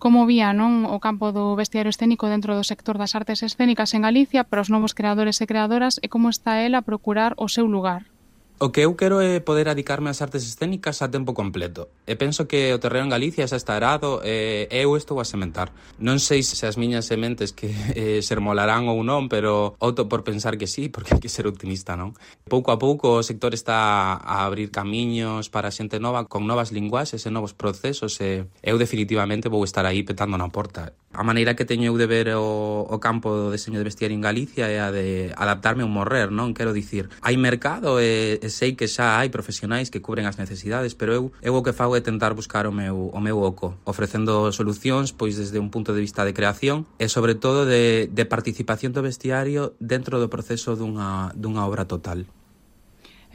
como vía non o campo do vestiario escénico dentro do sector das artes escénicas en Galicia para os novos creadores e creadoras e como está ela a procurar o seu lugar. O que eu quero é poder adicarme ás artes escénicas a tempo completo. E penso que o terreo en Galicia xa está arado e eu estou a sementar. Non sei se as miñas sementes que eh, sermolarán ou non, pero outo por pensar que sí, porque hai que ser optimista, non? Pouco a pouco o sector está a abrir camiños para xente nova con novas linguaxes e novos procesos e eu definitivamente vou estar aí petando na porta. A maneira que teño eu de ver o, o campo do deseño de vestiario en Galicia é a de adaptarme a un morrer, non? Quero dicir, hai mercado e, e sei que xa hai profesionais que cubren as necesidades, pero eu, eu o que fago é tentar buscar o meu, o meu oco, ofrecendo solucións pois desde un punto de vista de creación e sobre todo de, de participación do vestiario dentro do proceso dunha, dunha obra total.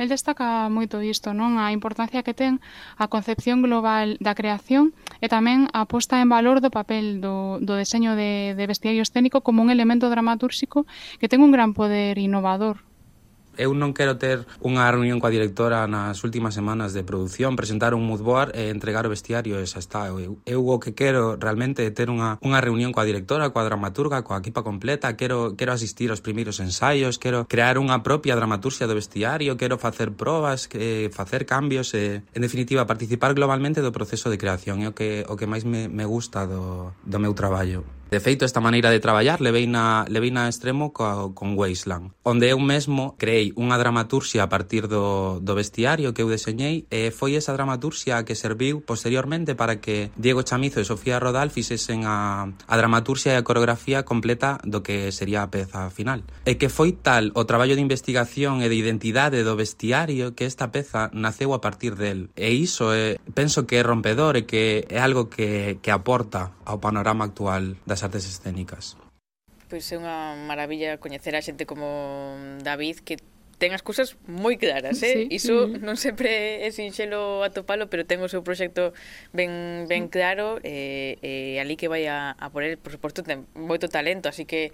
El destaca moito isto, non? A importancia que ten a concepción global da creación e tamén a posta en valor do papel do, do deseño de, de vestiario escénico como un elemento dramatúrxico que ten un gran poder innovador eu non quero ter unha reunión coa directora nas últimas semanas de produción, presentar un mood board e entregar o vestiario e xa está. Eu, eu o que quero realmente é ter unha, unha reunión coa directora, coa dramaturga, coa equipa completa, quero, quero asistir aos primeiros ensaios, quero crear unha propia dramaturxia do vestiario, quero facer probas, que, facer cambios e, en definitiva, participar globalmente do proceso de creación. É o que, o que máis me, me gusta do, do meu traballo. De feito, esta maneira de traballar levei na, levei na extremo co, con Wasteland, onde eu mesmo creei unha dramaturxia a partir do, do vestiario que eu deseñei e foi esa dramaturxia que serviu posteriormente para que Diego Chamizo e Sofía Rodal fixesen a, a dramaturxia e a coreografía completa do que sería a peza final. E que foi tal o traballo de investigación e de identidade do vestiario que esta peza naceu a partir del. E iso é, penso que é rompedor e que é algo que, que aporta ao panorama actual das das artes escénicas. Pois é unha maravilla coñecer a xente como David que ten as cousas moi claras, eh? Sí. Iso mm-hmm. non sempre é sinxelo atopalo, pero ten o seu proxecto ben, ben claro e eh, eh, ali que vai a, a por el, por suposto, ten moito talento, así que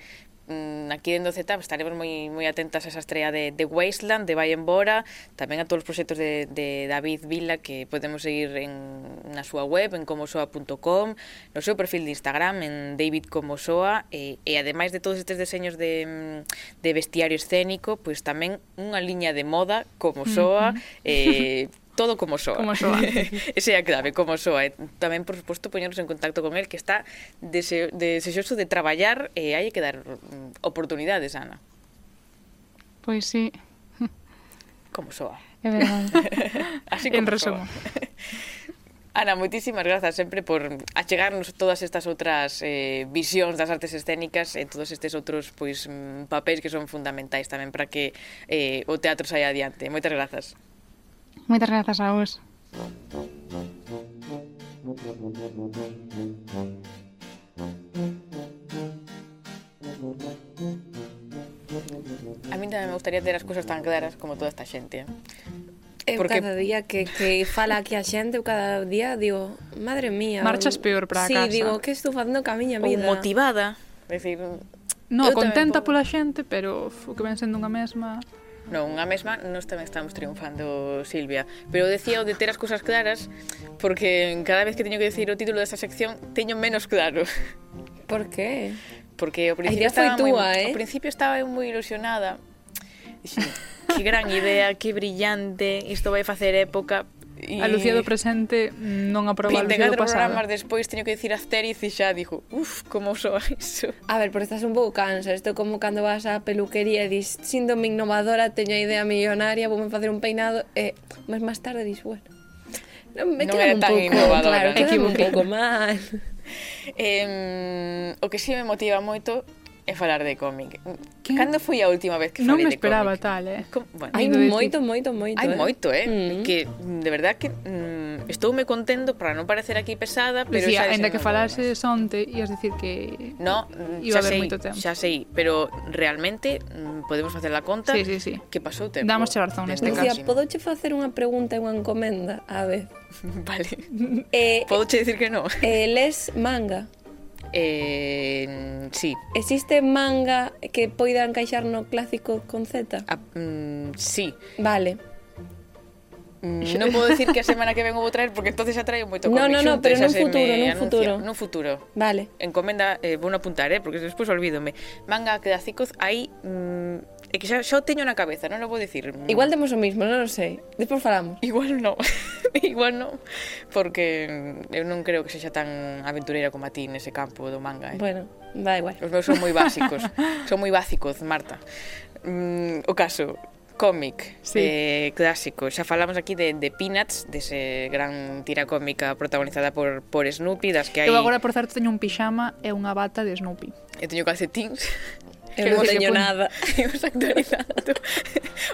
Mm, aquí dentro Z estaremos moi moi atentas a esa estrella de, de Wasteland, de Vai Embora, tamén a todos os proxectos de, de David Vila que podemos seguir en, na súa web, en comosoa.com, no seu perfil de Instagram, en David Comosoa, e, e ademais de todos estes deseños de, mm, de vestiario escénico, pois tamén unha liña de moda, Comosoa, mm -hmm. eh, todo como soa. Como soa. Ese é a clave, como soa. E tamén, por suposto, poñernos en contacto con el, que está dese, desexoso de traballar e hai que dar oportunidades, Ana. Pois sí. Como soa. É verdade. Así como en resumo. Soa. Ana, moitísimas grazas sempre por achegarnos todas estas outras eh, visións das artes escénicas e todos estes outros pois papéis que son fundamentais tamén para que eh, o teatro saia adiante. Moitas grazas. Moitas grazas a vos. A mí tamén me gustaría ter as cousas tan claras como toda esta xente. Eh? Eu Porque... cada día que, que fala aquí a xente, eu cada día digo, madre mía... Marchas peor para sí, casa. Sí, digo, que estou facendo ca miña vida? Ou motivada. É dicir, No, eu contenta pola xente, pero o que ven sendo unha mesma... Non, a mesma nos tamén estamos triunfando, Silvia. Pero decía o de ter as cousas claras porque cada vez que teño que decir o título desta sección teño menos claro. Por que? Porque ao principio estaba foi moi, eh? ao principio estaba eu moi ilusionada. Dixen, que gran idea, que brillante, isto vai facer época, E... A Lucía do presente mm, non aproba 24 a programas despois teño que dicir Asterix e xa dixo, uff, como soa iso A ver, pero estás un pouco cansa, isto como cando vas á peluquería e dis, síndome innovadora, teño a idea millonaria, vou facer un peinado e máis máis tarde dis, bueno, non me non queda un pouco, claro, queda un pouco mal. Eh, o que si sí me motiva moito é falar de cómic. Que? Cando foi a última vez que falei non me esperaba cómic? tal, eh? Com, bueno, hai moito, moito, moito. Hai eh? moito, eh? Mm. -hmm. Que de verdad que mm, estoume contendo para non parecer aquí pesada, pero Lucía, sabes, ainda que falase sonte ias decir que no, iba a haber sei, moito tempo. Xa sei, pero realmente mm, podemos facer a conta sí, sí, sí. que pasou tempo. Damos che razón neste Lucía, caso. Lucía, facer unha pregunta e unha encomenda, a ver. vale. Eh, podouche dicir que non. Eh, les manga. Eh, sí. Existe manga que poida encaixar no clásico con Z? Ah, mm, sí. Vale. Mm, non podo dicir que a semana que vengo vou traer porque entonces atraio moito cómic. No, no, no, pero nun futuro, nun futuro. Nun futuro. Vale. Encomenda, eh, vou apuntar, eh, porque despois olvídome. Manga que da Cicos hai mm, É que xa, xa o teño na cabeza, non o vou dicir. Mm. Igual temos o mismo, non o sei. Despois falamos. Igual non. Igual non. Porque eu non creo que sexa tan aventureira como a ti nese campo do manga. Eh? Bueno, da igual. Os meus son moi básicos. son moi básicos, Marta. Mm, o caso, cómic sí. eh, clásico. Xa falamos aquí de, de Peanuts, dese de gran tira cómica protagonizada por, por Snoopy, das que hai... Eu agora, por certo, teño un pixama e unha bata de Snoopy. Eu teño calcetins Eu non teño nada. Imos actualizando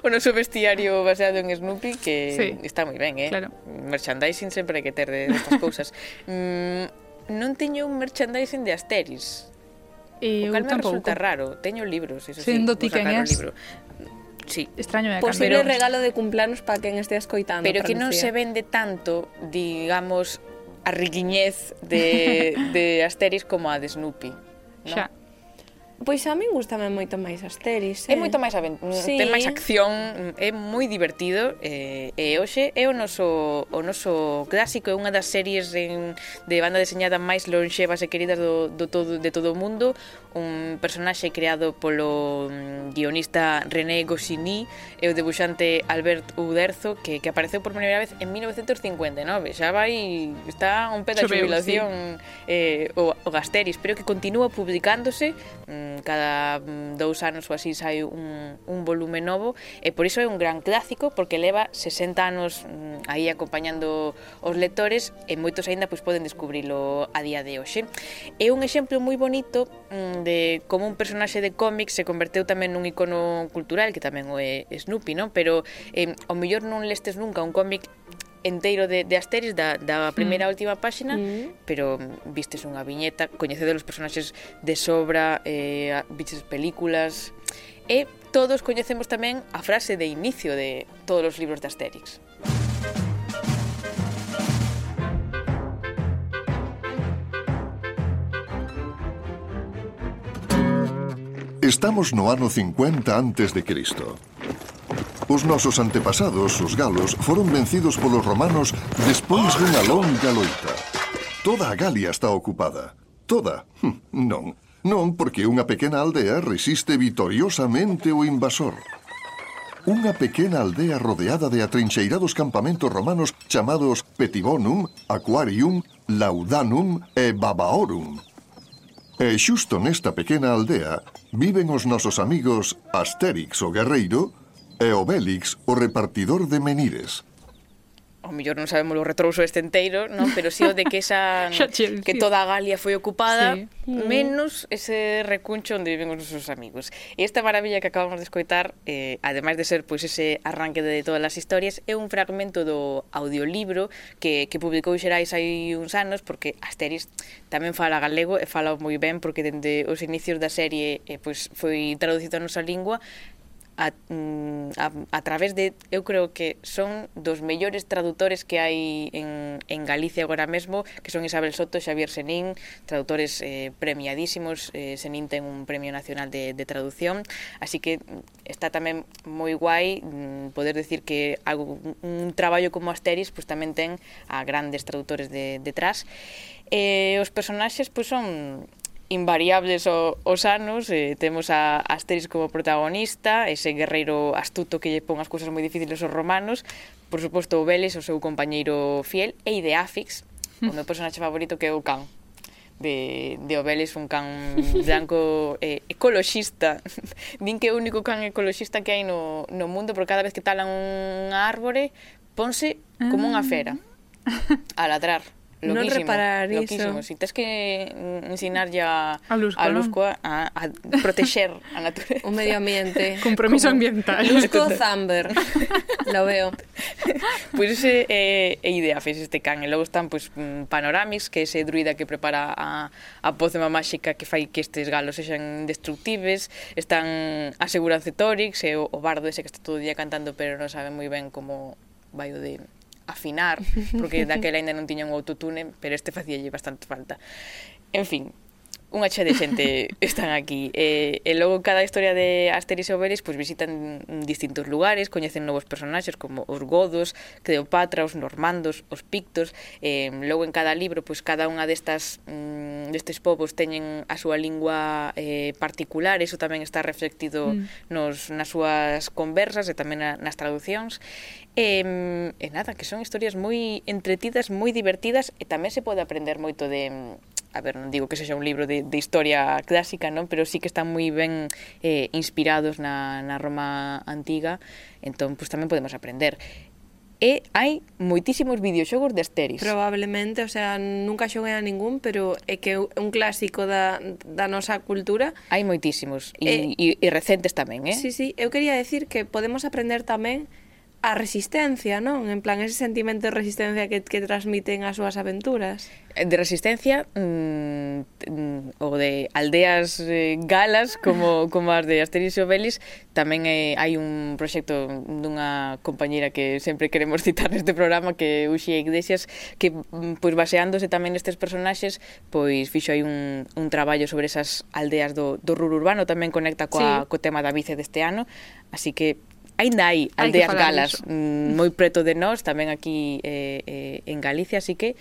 o noso vestiario baseado en Snoopy que sí. está moi ben, eh? Claro. Merchandising sempre hai que ter de, estas cousas. mm, non teño un merchandising de Asteris. E o cal me resulta raro. Teño libros, iso sí. Sendo sí, ti quen es. Libro. Sí. Extraño é Posible pero... regalo de cumpleanos para quen estea escoitando. Pero que non se vende tanto, digamos, a riquiñez de, de Asteris como a de Snoopy. No? Xa. Pois a min gustame moito máis as teris, eh? É moito máis avent... sí. ten máis acción, é moi divertido eh, e hoxe é o noso o noso clásico, é unha das series en, de banda deseñada máis lonxevas e queridas do, do todo, de todo o mundo un personaxe creado polo mm, guionista René Goscinny e o debuxante Albert Uderzo que, que apareceu por primeira vez en 1959 xa vai está un peta de jubilación sí. eh, o, o Gasteris pero que continúa publicándose mm, cada mm, dous anos ou así sai un, un volume novo e por iso é un gran clásico porque leva 60 anos mm, aí acompañando os lectores e moitos aínda pois poden descubrilo a día de hoxe. É un exemplo moi bonito mm, de como un personaxe de cómic se converteu tamén nun icono cultural que tamén o é Snoopy, non? Pero eh, ao mellor non lestes nunca un cómic enteiro de, de Asterix da, da primeira mm. última páxina mm. pero vistes unha viñeta coñecedes os personaxes de sobra eh, vistes películas e todos coñecemos tamén a frase de inicio de todos os libros de Asterix Estamos no ano 50 antes de Cristo. Os nosos antepasados, os galos, foron vencidos polos romanos despois dunha longa loita. Toda Galia está ocupada. Toda? Hm, Non. Non, porque unha pequena aldea resiste vitoriosamente o invasor. Unha pequena aldea rodeada de atrincheirados campamentos romanos chamados Petibonum, Aquarium, Laudanum e Babaorum. E xusto nesta pequena aldea viven os nosos amigos Asterix o guerreiro E o Bélix, o repartidor de Menires. O mellor non sabemos o retrouso este enteiro, non? pero si sí o de que esa que toda a Galia foi ocupada, sí. Mm. menos ese recuncho onde viven os nosos amigos. E esta maravilla que acabamos de escoitar, eh, ademais de ser pois ese arranque de todas as historias, é un fragmento do audiolibro que, que publicou Xerais hai uns anos, porque Asteris tamén fala galego e fala moi ben, porque dende os inicios da serie eh, pois foi traducido a nosa lingua, a, mm, a, a través de, eu creo que son dos mellores tradutores que hai en, en Galicia agora mesmo, que son Isabel Soto e Xavier Senín, tradutores eh, premiadísimos, eh, Senín ten un premio nacional de, de traducción, así que está tamén moi guai mm, poder decir que algo, un traballo como Asteris pues, tamén ten a grandes tradutores de, detrás. E eh, os personaxes pues, son invariables o, os anos, eh, temos a Asterix como protagonista, ese guerreiro astuto que lle pon as cousas moi difíciles aos romanos, por suposto o Vélez, o seu compañeiro fiel, e Ideafix, o meu personaxe favorito que é o can de, de Obeles, un can branco eh, ecoloxista. Din que é o único can ecoloxista que hai no, no mundo, porque cada vez que talan un árbore, ponse como unha ah. fera a ladrar non reparar loquísimo. iso. Si tens que ensinarlle a, a, Lusco, a, Lusco a, a protexer a natureza. O medio ambiente. Compromiso como, ambiental. Lusco Zamber. Lo veo. Pois pues ese eh, é eh, idea fez este can. E logo están pues, mm, Panoramics, que é ese druida que prepara a, a pócema máxica que fai que estes galos sexan destructibles. Están a Seguranza Torix e o, o bardo ese que está todo o día cantando pero non sabe moi ben como vai o de afinar, porque daquela ainda non tiña un autotune, pero este facíalle bastante falta. En fin, unha xa de xente están aquí. E, e logo cada historia de Asterix e Obelix pois, visitan distintos lugares, coñecen novos personaxes como os godos, Cleopatra, os normandos, os pictos. E, logo en cada libro, pois cada unha destas mm, destes povos teñen a súa lingua eh, particular, iso tamén está reflectido mm. nos, nas súas conversas e tamén na, nas traducións. E, e nada, que son historias moi entretidas, moi divertidas e tamén se pode aprender moito de, a ver, non digo que sexa un libro de, de historia clásica, non? pero sí que están moi ben eh, inspirados na, na Roma antiga, entón pues, tamén podemos aprender e hai moitísimos videoxogos de Asteris. Probablemente, o sea, nunca xoguei a ningún, pero é que é un clásico da, da nosa cultura. Hai moitísimos, e, e, e recentes tamén, eh? Sí, sí, eu quería decir que podemos aprender tamén a resistencia, non? En plan, ese sentimento de resistencia que, que transmiten as súas aventuras. Eh, de resistencia mm, mm, ou de aldeas eh, galas como, como as de Asterix e Obelix tamén eh, hai un proxecto dunha compañera que sempre queremos citar neste programa que Uxía Iglesias que mm, pois baseándose tamén nestes personaxes pois fixo aí un, un traballo sobre esas aldeas do, do rur urbano tamén conecta coa, sí. co tema da bice deste ano así que Ainda hai aldeas hai galas mm, moi preto de nós, tamén aquí eh, eh, en Galicia, así que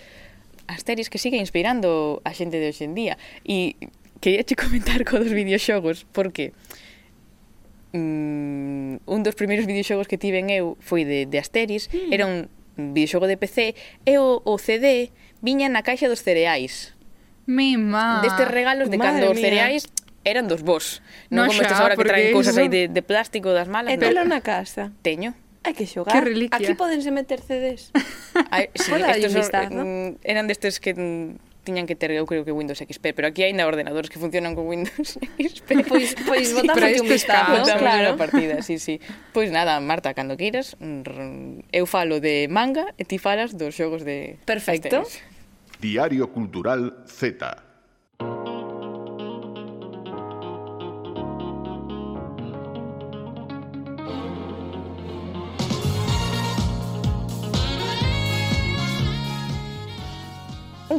Asteris que sigue inspirando a xente de hoxendía. E quería che comentar co dos videoxogos, porque mm, un dos primeiros videoxogos que tiven eu foi de, de Asteris, mm. era un videoxogo de PC, e o, o CD viña na caixa dos cereais. Mima. Destes regalos de Madre cando os cereais eran dos vos. Non no como xa, ahora que traen cousas aí de, de plástico das malas. E no. telo na casa. Teño. Hai que xogar. Que reliquia. Aquí podense meter CDs. Ai, sí, estos son, ¿no? Eh, mm, eran destes que mm, tiñan que ter, eu creo que Windows XP, pero aquí hai na ordenadores que funcionan con Windows XP. Pois, pois sí, botamos aquí un vistazo. Botamos claro. unha partida, sí, sí. Pois nada, Marta, cando queiras, mm, eu falo de manga e ti falas dos xogos de... Perfecto. Diario Cultural Z.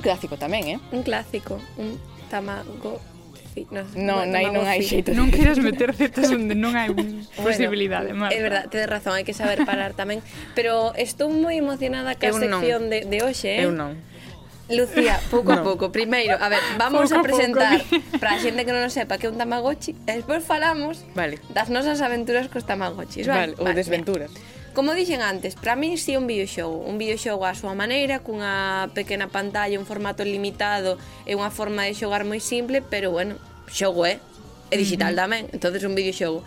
clásico tamén, eh? Un clásico, un tamago Sí, no, no, no, hai, non hai xeito. Non queres meter zetas onde non hai posibilidade, bueno, Marta. É verdad, tedes razón, hai que saber parar tamén. Pero estou moi emocionada ca sección de, de hoxe, eh? Eu non. Lucía, pouco no. a pouco. Primeiro, a ver, vamos pouco a presentar para a xente que non o sepa que é un Tamagotchi e despois falamos vale. das nosas aventuras cos Tamagotchis. Vale, vale ou vale, desventuras. Mira. Como dixen antes, para min si sí un videoxogo, un videoxogo á súa maneira, cunha pequena pantalla, un formato limitado e unha forma de xogar moi simple, pero bueno, xogo é, eh? é digital tamén, entonces un videoxogo.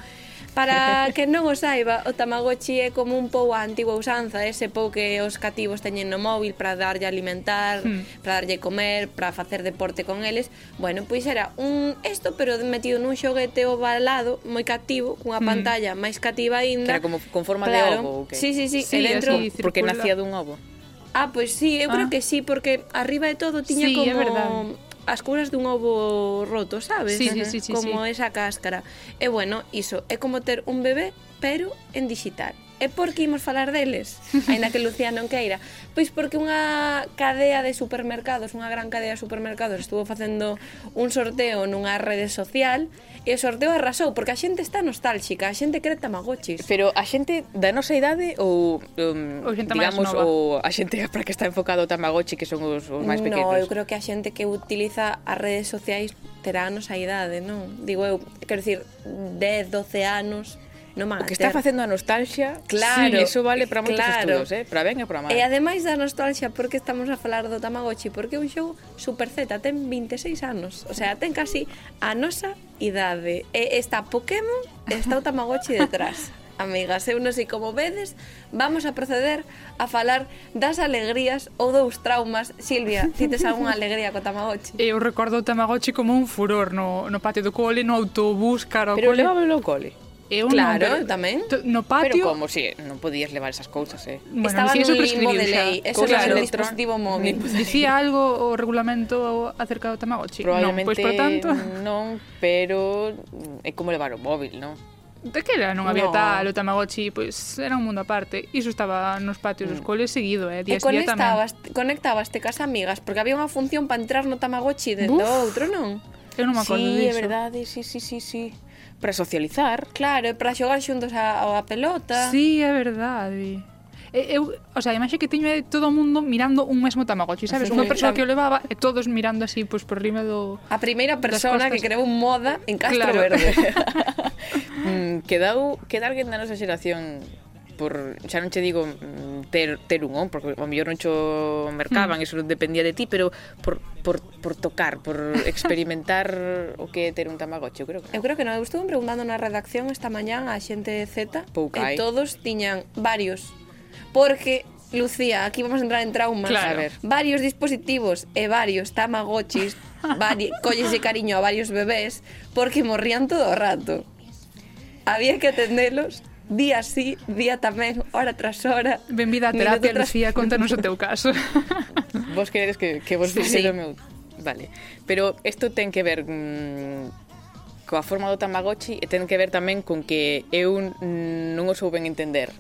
Para que non o saiba, o Tamagotchi é como un pou a antigua usanza, ese pou que os cativos teñen no móvil para darlle alimentar, hmm. para darlle comer, para facer deporte con eles. Bueno, pois era un isto, pero metido nun xoguete ovalado, moi cativo, cunha pantalla máis cativa aínda. Era como con forma claro. de ovo, que? Sí, sí, sí, sí e dentro... Así, porque nacía dun ovo. Ah, pois sí, eu ah. creo que sí, porque arriba de todo tiña sí, como as curas dun ovo roto, sabes? Sí, sí, sí, sí, como sí. esa cáscara. E bueno, iso, é como ter un bebé, pero en digital. E por que imos falar deles? Ainda que Lucía non queira. Pois porque unha cadea de supermercados, unha gran cadea de supermercados, estuvo facendo un sorteo nunha rede social e o sorteo arrasou, porque a xente está nostálxica, a xente quere tamagotchis. Pero a xente da nosa idade ou, um, ou xente digamos, ou a xente para que está enfocado o tamagotchi, que son os, os máis pequenos? No, eu creo que a xente que utiliza as redes sociais terá a nosa idade, non? Digo eu, quero dicir, 10, 12 anos, no van a O que está ter. facendo a nostalgia, claro, sí, eso vale para moitos claro. estudos, eh? para ben e para mal. E ademais da nostalgia, porque estamos a falar do Tamagotchi? Porque un xogo Super Z ten 26 anos, o sea, ten casi a nosa idade. E está Pokémon, está o Tamagotchi detrás. amigas, eu non sei como vedes, vamos a proceder a falar das alegrías ou dous traumas. Silvia, si tes algunha alegría co Tamagotchi? Eu recordo o Tamagotchi como un furor no, no patio do cole, no autobús, cara ao Pero cole. Pero levábelo ao cole. Eu claro, non, tamén. No patio... Pero como si non podías levar esas cousas, eh? Bueno, Estaba si eso limbo de lei. Eso claro, era dispositivo móvil. Dicía algo o regulamento acerca do Tamagotchi? Probablemente non, pois, por tanto... non, pero é como levar o móvil, non? De que era? Non había no. tal, o Tamagotchi, pois era un mundo aparte. Iso estaba nos patios dos mm. coles seguido, eh? Días, e conectabas, día conectabas te cas amigas, porque había unha función para entrar no Tamagotchi dentro do outro, non? Eu non me acordo sí, diso. É verdade, sí, sí, sí, sí para socializar. Claro, para xogar xuntos a, a pelota. Sí, é verdade. Eu, o sea, a imaxe que teño é todo o mundo mirando un mesmo Tamagotchi, sabes? Sí, Unha persoa que o levaba e todos mirando así, pois, pues, por rima do... A primeira persona que creou moda en Castro claro. Verde. mm, quedou, queda alguén da nosa xeración por xa non che digo mm, ter, ter un on, porque ao mellor non cho mercaban, mm. eso dependía de ti, pero por, por, por tocar, por experimentar o que é ter un Tamagotchi, eu creo que non. Eu creo que non, eu estuve preguntando na redacción esta mañán a xente de Z, Poucai. e todos tiñan varios, porque Lucía, aquí vamos a entrar en traumas. Claro. A ver. Varios dispositivos e varios tamagotchis, vari, de cariño a varios bebés, porque morrían todo o rato. Había que atendelos día sí, día tamén, hora tras hora. Benvida a terapia, tras... Lucía, contanos o teu caso. Vos queredes que, que vos sí, sí. o meu... Vale, pero isto ten que ver mm, coa forma do Tamagotchi e ten que ver tamén con que eu mm, non o souben entender.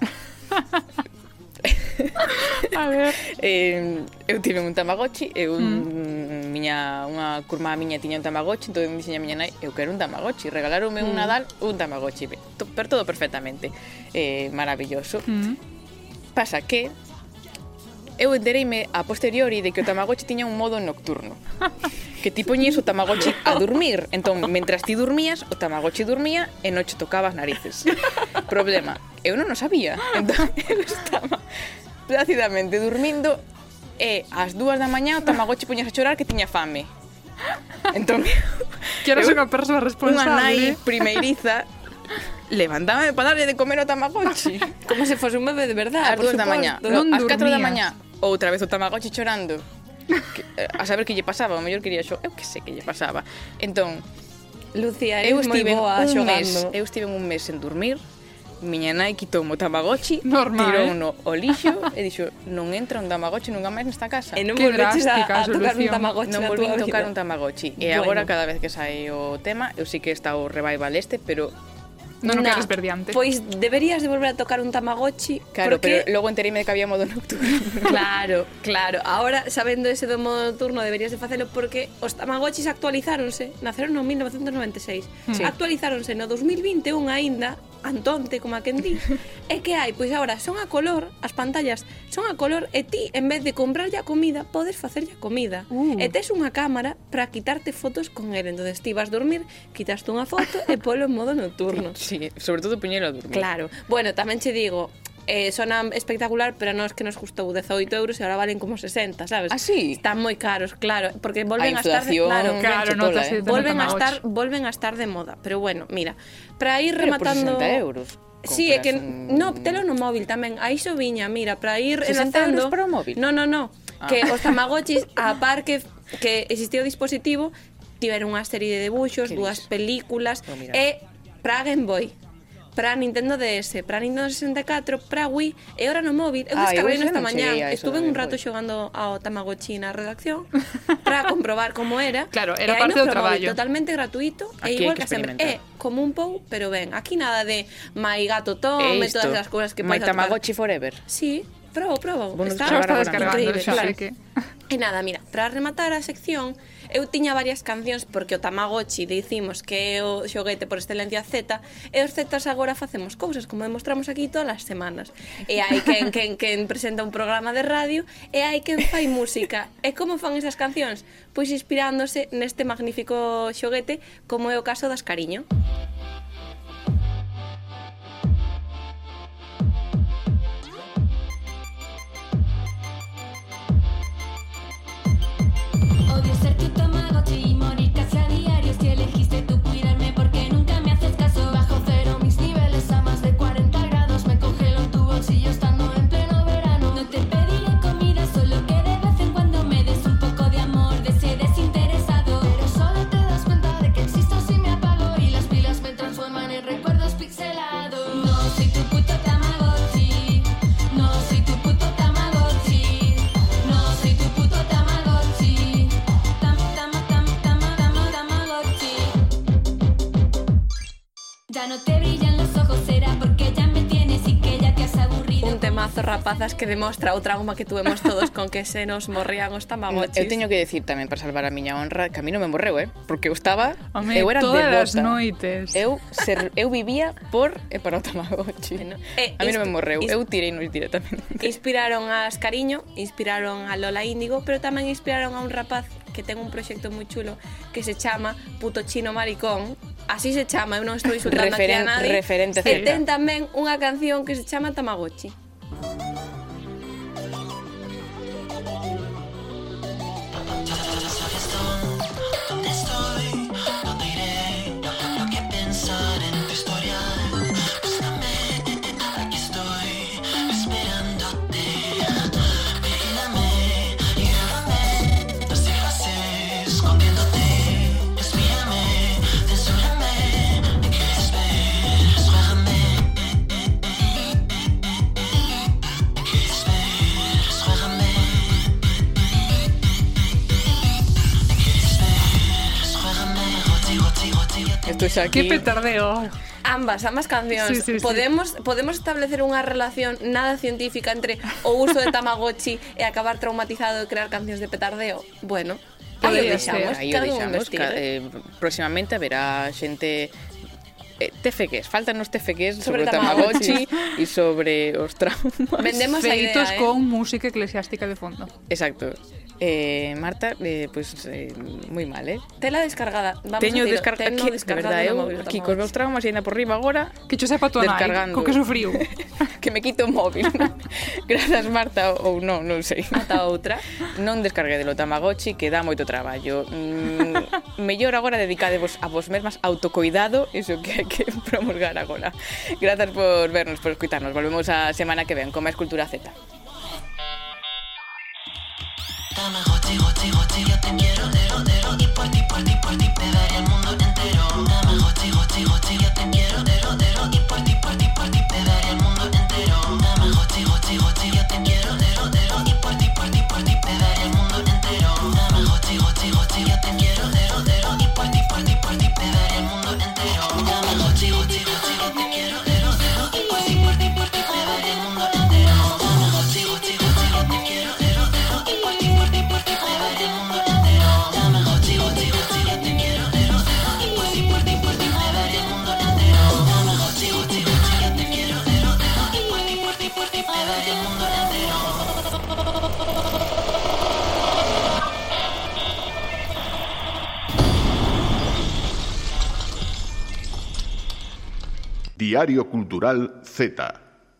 a ver. eh, eu tive un Tamagotchi e un mm. miña unha curma miña tiña un Tamagotchi, entón dixen a miña nai, eu quero un Tamagotchi, regalaronme mm. un Nadal un Tamagotchi, pero todo perfectamente. Eh, maravilloso. Mm. Pasa que eu entereime a posteriori de que o Tamagotchi tiña un modo nocturno. Que ti poñías o Tamagotchi a dormir. Entón, mentras ti dormías, o Tamagotchi dormía e non che tocabas narices. Problema, eu non o sabía. Entón, eu estaba plácidamente durmindo e ás dúas da mañá o Tamagotchi poñas a chorar que tiña fame. Entón, Quero ser unha persoa responsable. Unha nai primeiriza levantábame para darle de comer o Tamagotchi. Como se fose un bebé de verdad, por dúas da mañá. No, ás 4 da mañá, outra vez o Tamagotchi chorando. Que, eh, a saber que lle pasaba, o mellor quería xo, eu que sei que lle pasaba. Entón, Lucía, eu estive moi boa un xogando. Mes, eu estive un mes sen dormir, miña nai quitou o tamagotchi, Normal, tirou uno eh? o lixo e dixo, non entra un tamagotchi nunca máis nesta casa. E non que volveches a, a, a tocar un tamagotchi Non volvín tocar un tamagotchi. E bueno. agora cada vez que sai o tema, eu sí que está o revival este, pero Non o no queres verdiante. Pois deberías de volver a tocar un Tamagotchi. Claro, porque... pero logo entereime de que había modo nocturno. claro, claro. Ahora, sabendo ese do modo nocturno, deberías de facelo porque os Tamagotchis actualizáronse, naceron no 1996. Hmm. Sí. Actualizáronse no 2021 aínda Antonte, como a quen di, E que hai, pois agora son a color, as pantallas son a color e ti, en vez de comprarlle a comida, podes facerlle a comida. Uh. E tes unha cámara para quitarte fotos con el. entonces ti vas a dormir, quitaste unha foto e polo en modo nocturno. Sí, sobre todo puñelo a dormir. Claro. Bueno, tamén che digo, eh, sonan espectacular, pero non es que nos custou 18 euros e agora valen como 60, sabes? ¿Ah, Así. Están moi caros, claro, porque volven a, a estar de, claro, claro no tola, eh. volven a estar volven a estar de moda, pero bueno, mira, para ir pero rematando por 60 euros. Sí, é que un... no, telo no móvil tamén. Aí xo viña, mira, para ir 60 enlazando. euros para o móvil. No, no, no. Ah. Que os tamagotchis a par que que existía o dispositivo tiveron unha serie de debuxos, dúas películas e para Game Boy para Nintendo DS, para Nintendo 64, para Wii e ora no móvil. Eu descarguei ah, esta mañá, estuve un rato xogando ao Tamagotchi na redacción para comprobar como era. Claro, era parte do traballo. Totalmente gratuito aquí e igual que, que sempre. É como un pou, pero ben, aquí nada de mai gato tom e, isto, todas as cousas que podes Tamagotchi forever. Sí, probo, probo. Bueno, está, está descargando, xa, claro. que... E nada, mira, para rematar a sección, eu tiña varias cancións porque o Tamagotchi dicimos que é o xoguete por excelencia Z e os Zetas agora facemos cousas como demostramos aquí todas as semanas. E hai quen, quen, quen presenta un programa de radio e hai quen fai música. E como fan esas cancións? Pois inspirándose neste magnífico xoguete como é o caso das Cariño. Música mazo rapazas que demostra o trauma que tuvemos todos con que se nos morrían os tamagotchis. Eu teño que decir tamén para salvar a miña honra que a mí non me morreu, eh? Porque eu estaba, Home, eu era todas devota. as noites. Eu ser, eu vivía por e para o tamagotchi. Bueno, eh, a mí non me morreu, eu tirei nos directamente. Inspiraron a Escariño, inspiraron a Lola Índigo, pero tamén inspiraron a un rapaz que ten un proxecto moi chulo que se chama Puto Chino Maricón así se chama, eu non estou insultando Referen, aquí a nadie. Referente e ten tamén unha canción que se chama Tamagotchi. Thank you. nosotros aquí. Qué petardeo. Ambas, ambas cancións. Sí, sí, podemos sí. podemos establecer unha relación nada científica entre o uso de Tamagotchi e acabar traumatizado e crear cancións de petardeo? Bueno, aí o deixamos, aí o deixamos. Ca, eh, próximamente haberá xente eh, TFQs, faltan os TFQs sobre, sobre o Tamagotchi e sobre os traumas. Vendemos Feitos idea, eh? con música eclesiástica de fondo. Exacto. Eh, Marta, eh, pois pues, eh, moi mal, eh? Tela descargada. Vamos Teño descarga aquí, de verdade, eu aquí cos meus traumas e ainda por riba agora. Que cho sepa tua nai, co que sufriu. que me quito o móvil. Grazas, Marta, ou non, non sei. Ata outra. Non descargue do Tamagotchi, que dá moito traballo. Mm, mellor agora dedicadevos a vos mesmas autocoidado, iso que que promulgar agora. Grazas por vernos, por escutarnos. Volvemos a semana que ven con máis Cultura Z. Diario Cultural Z.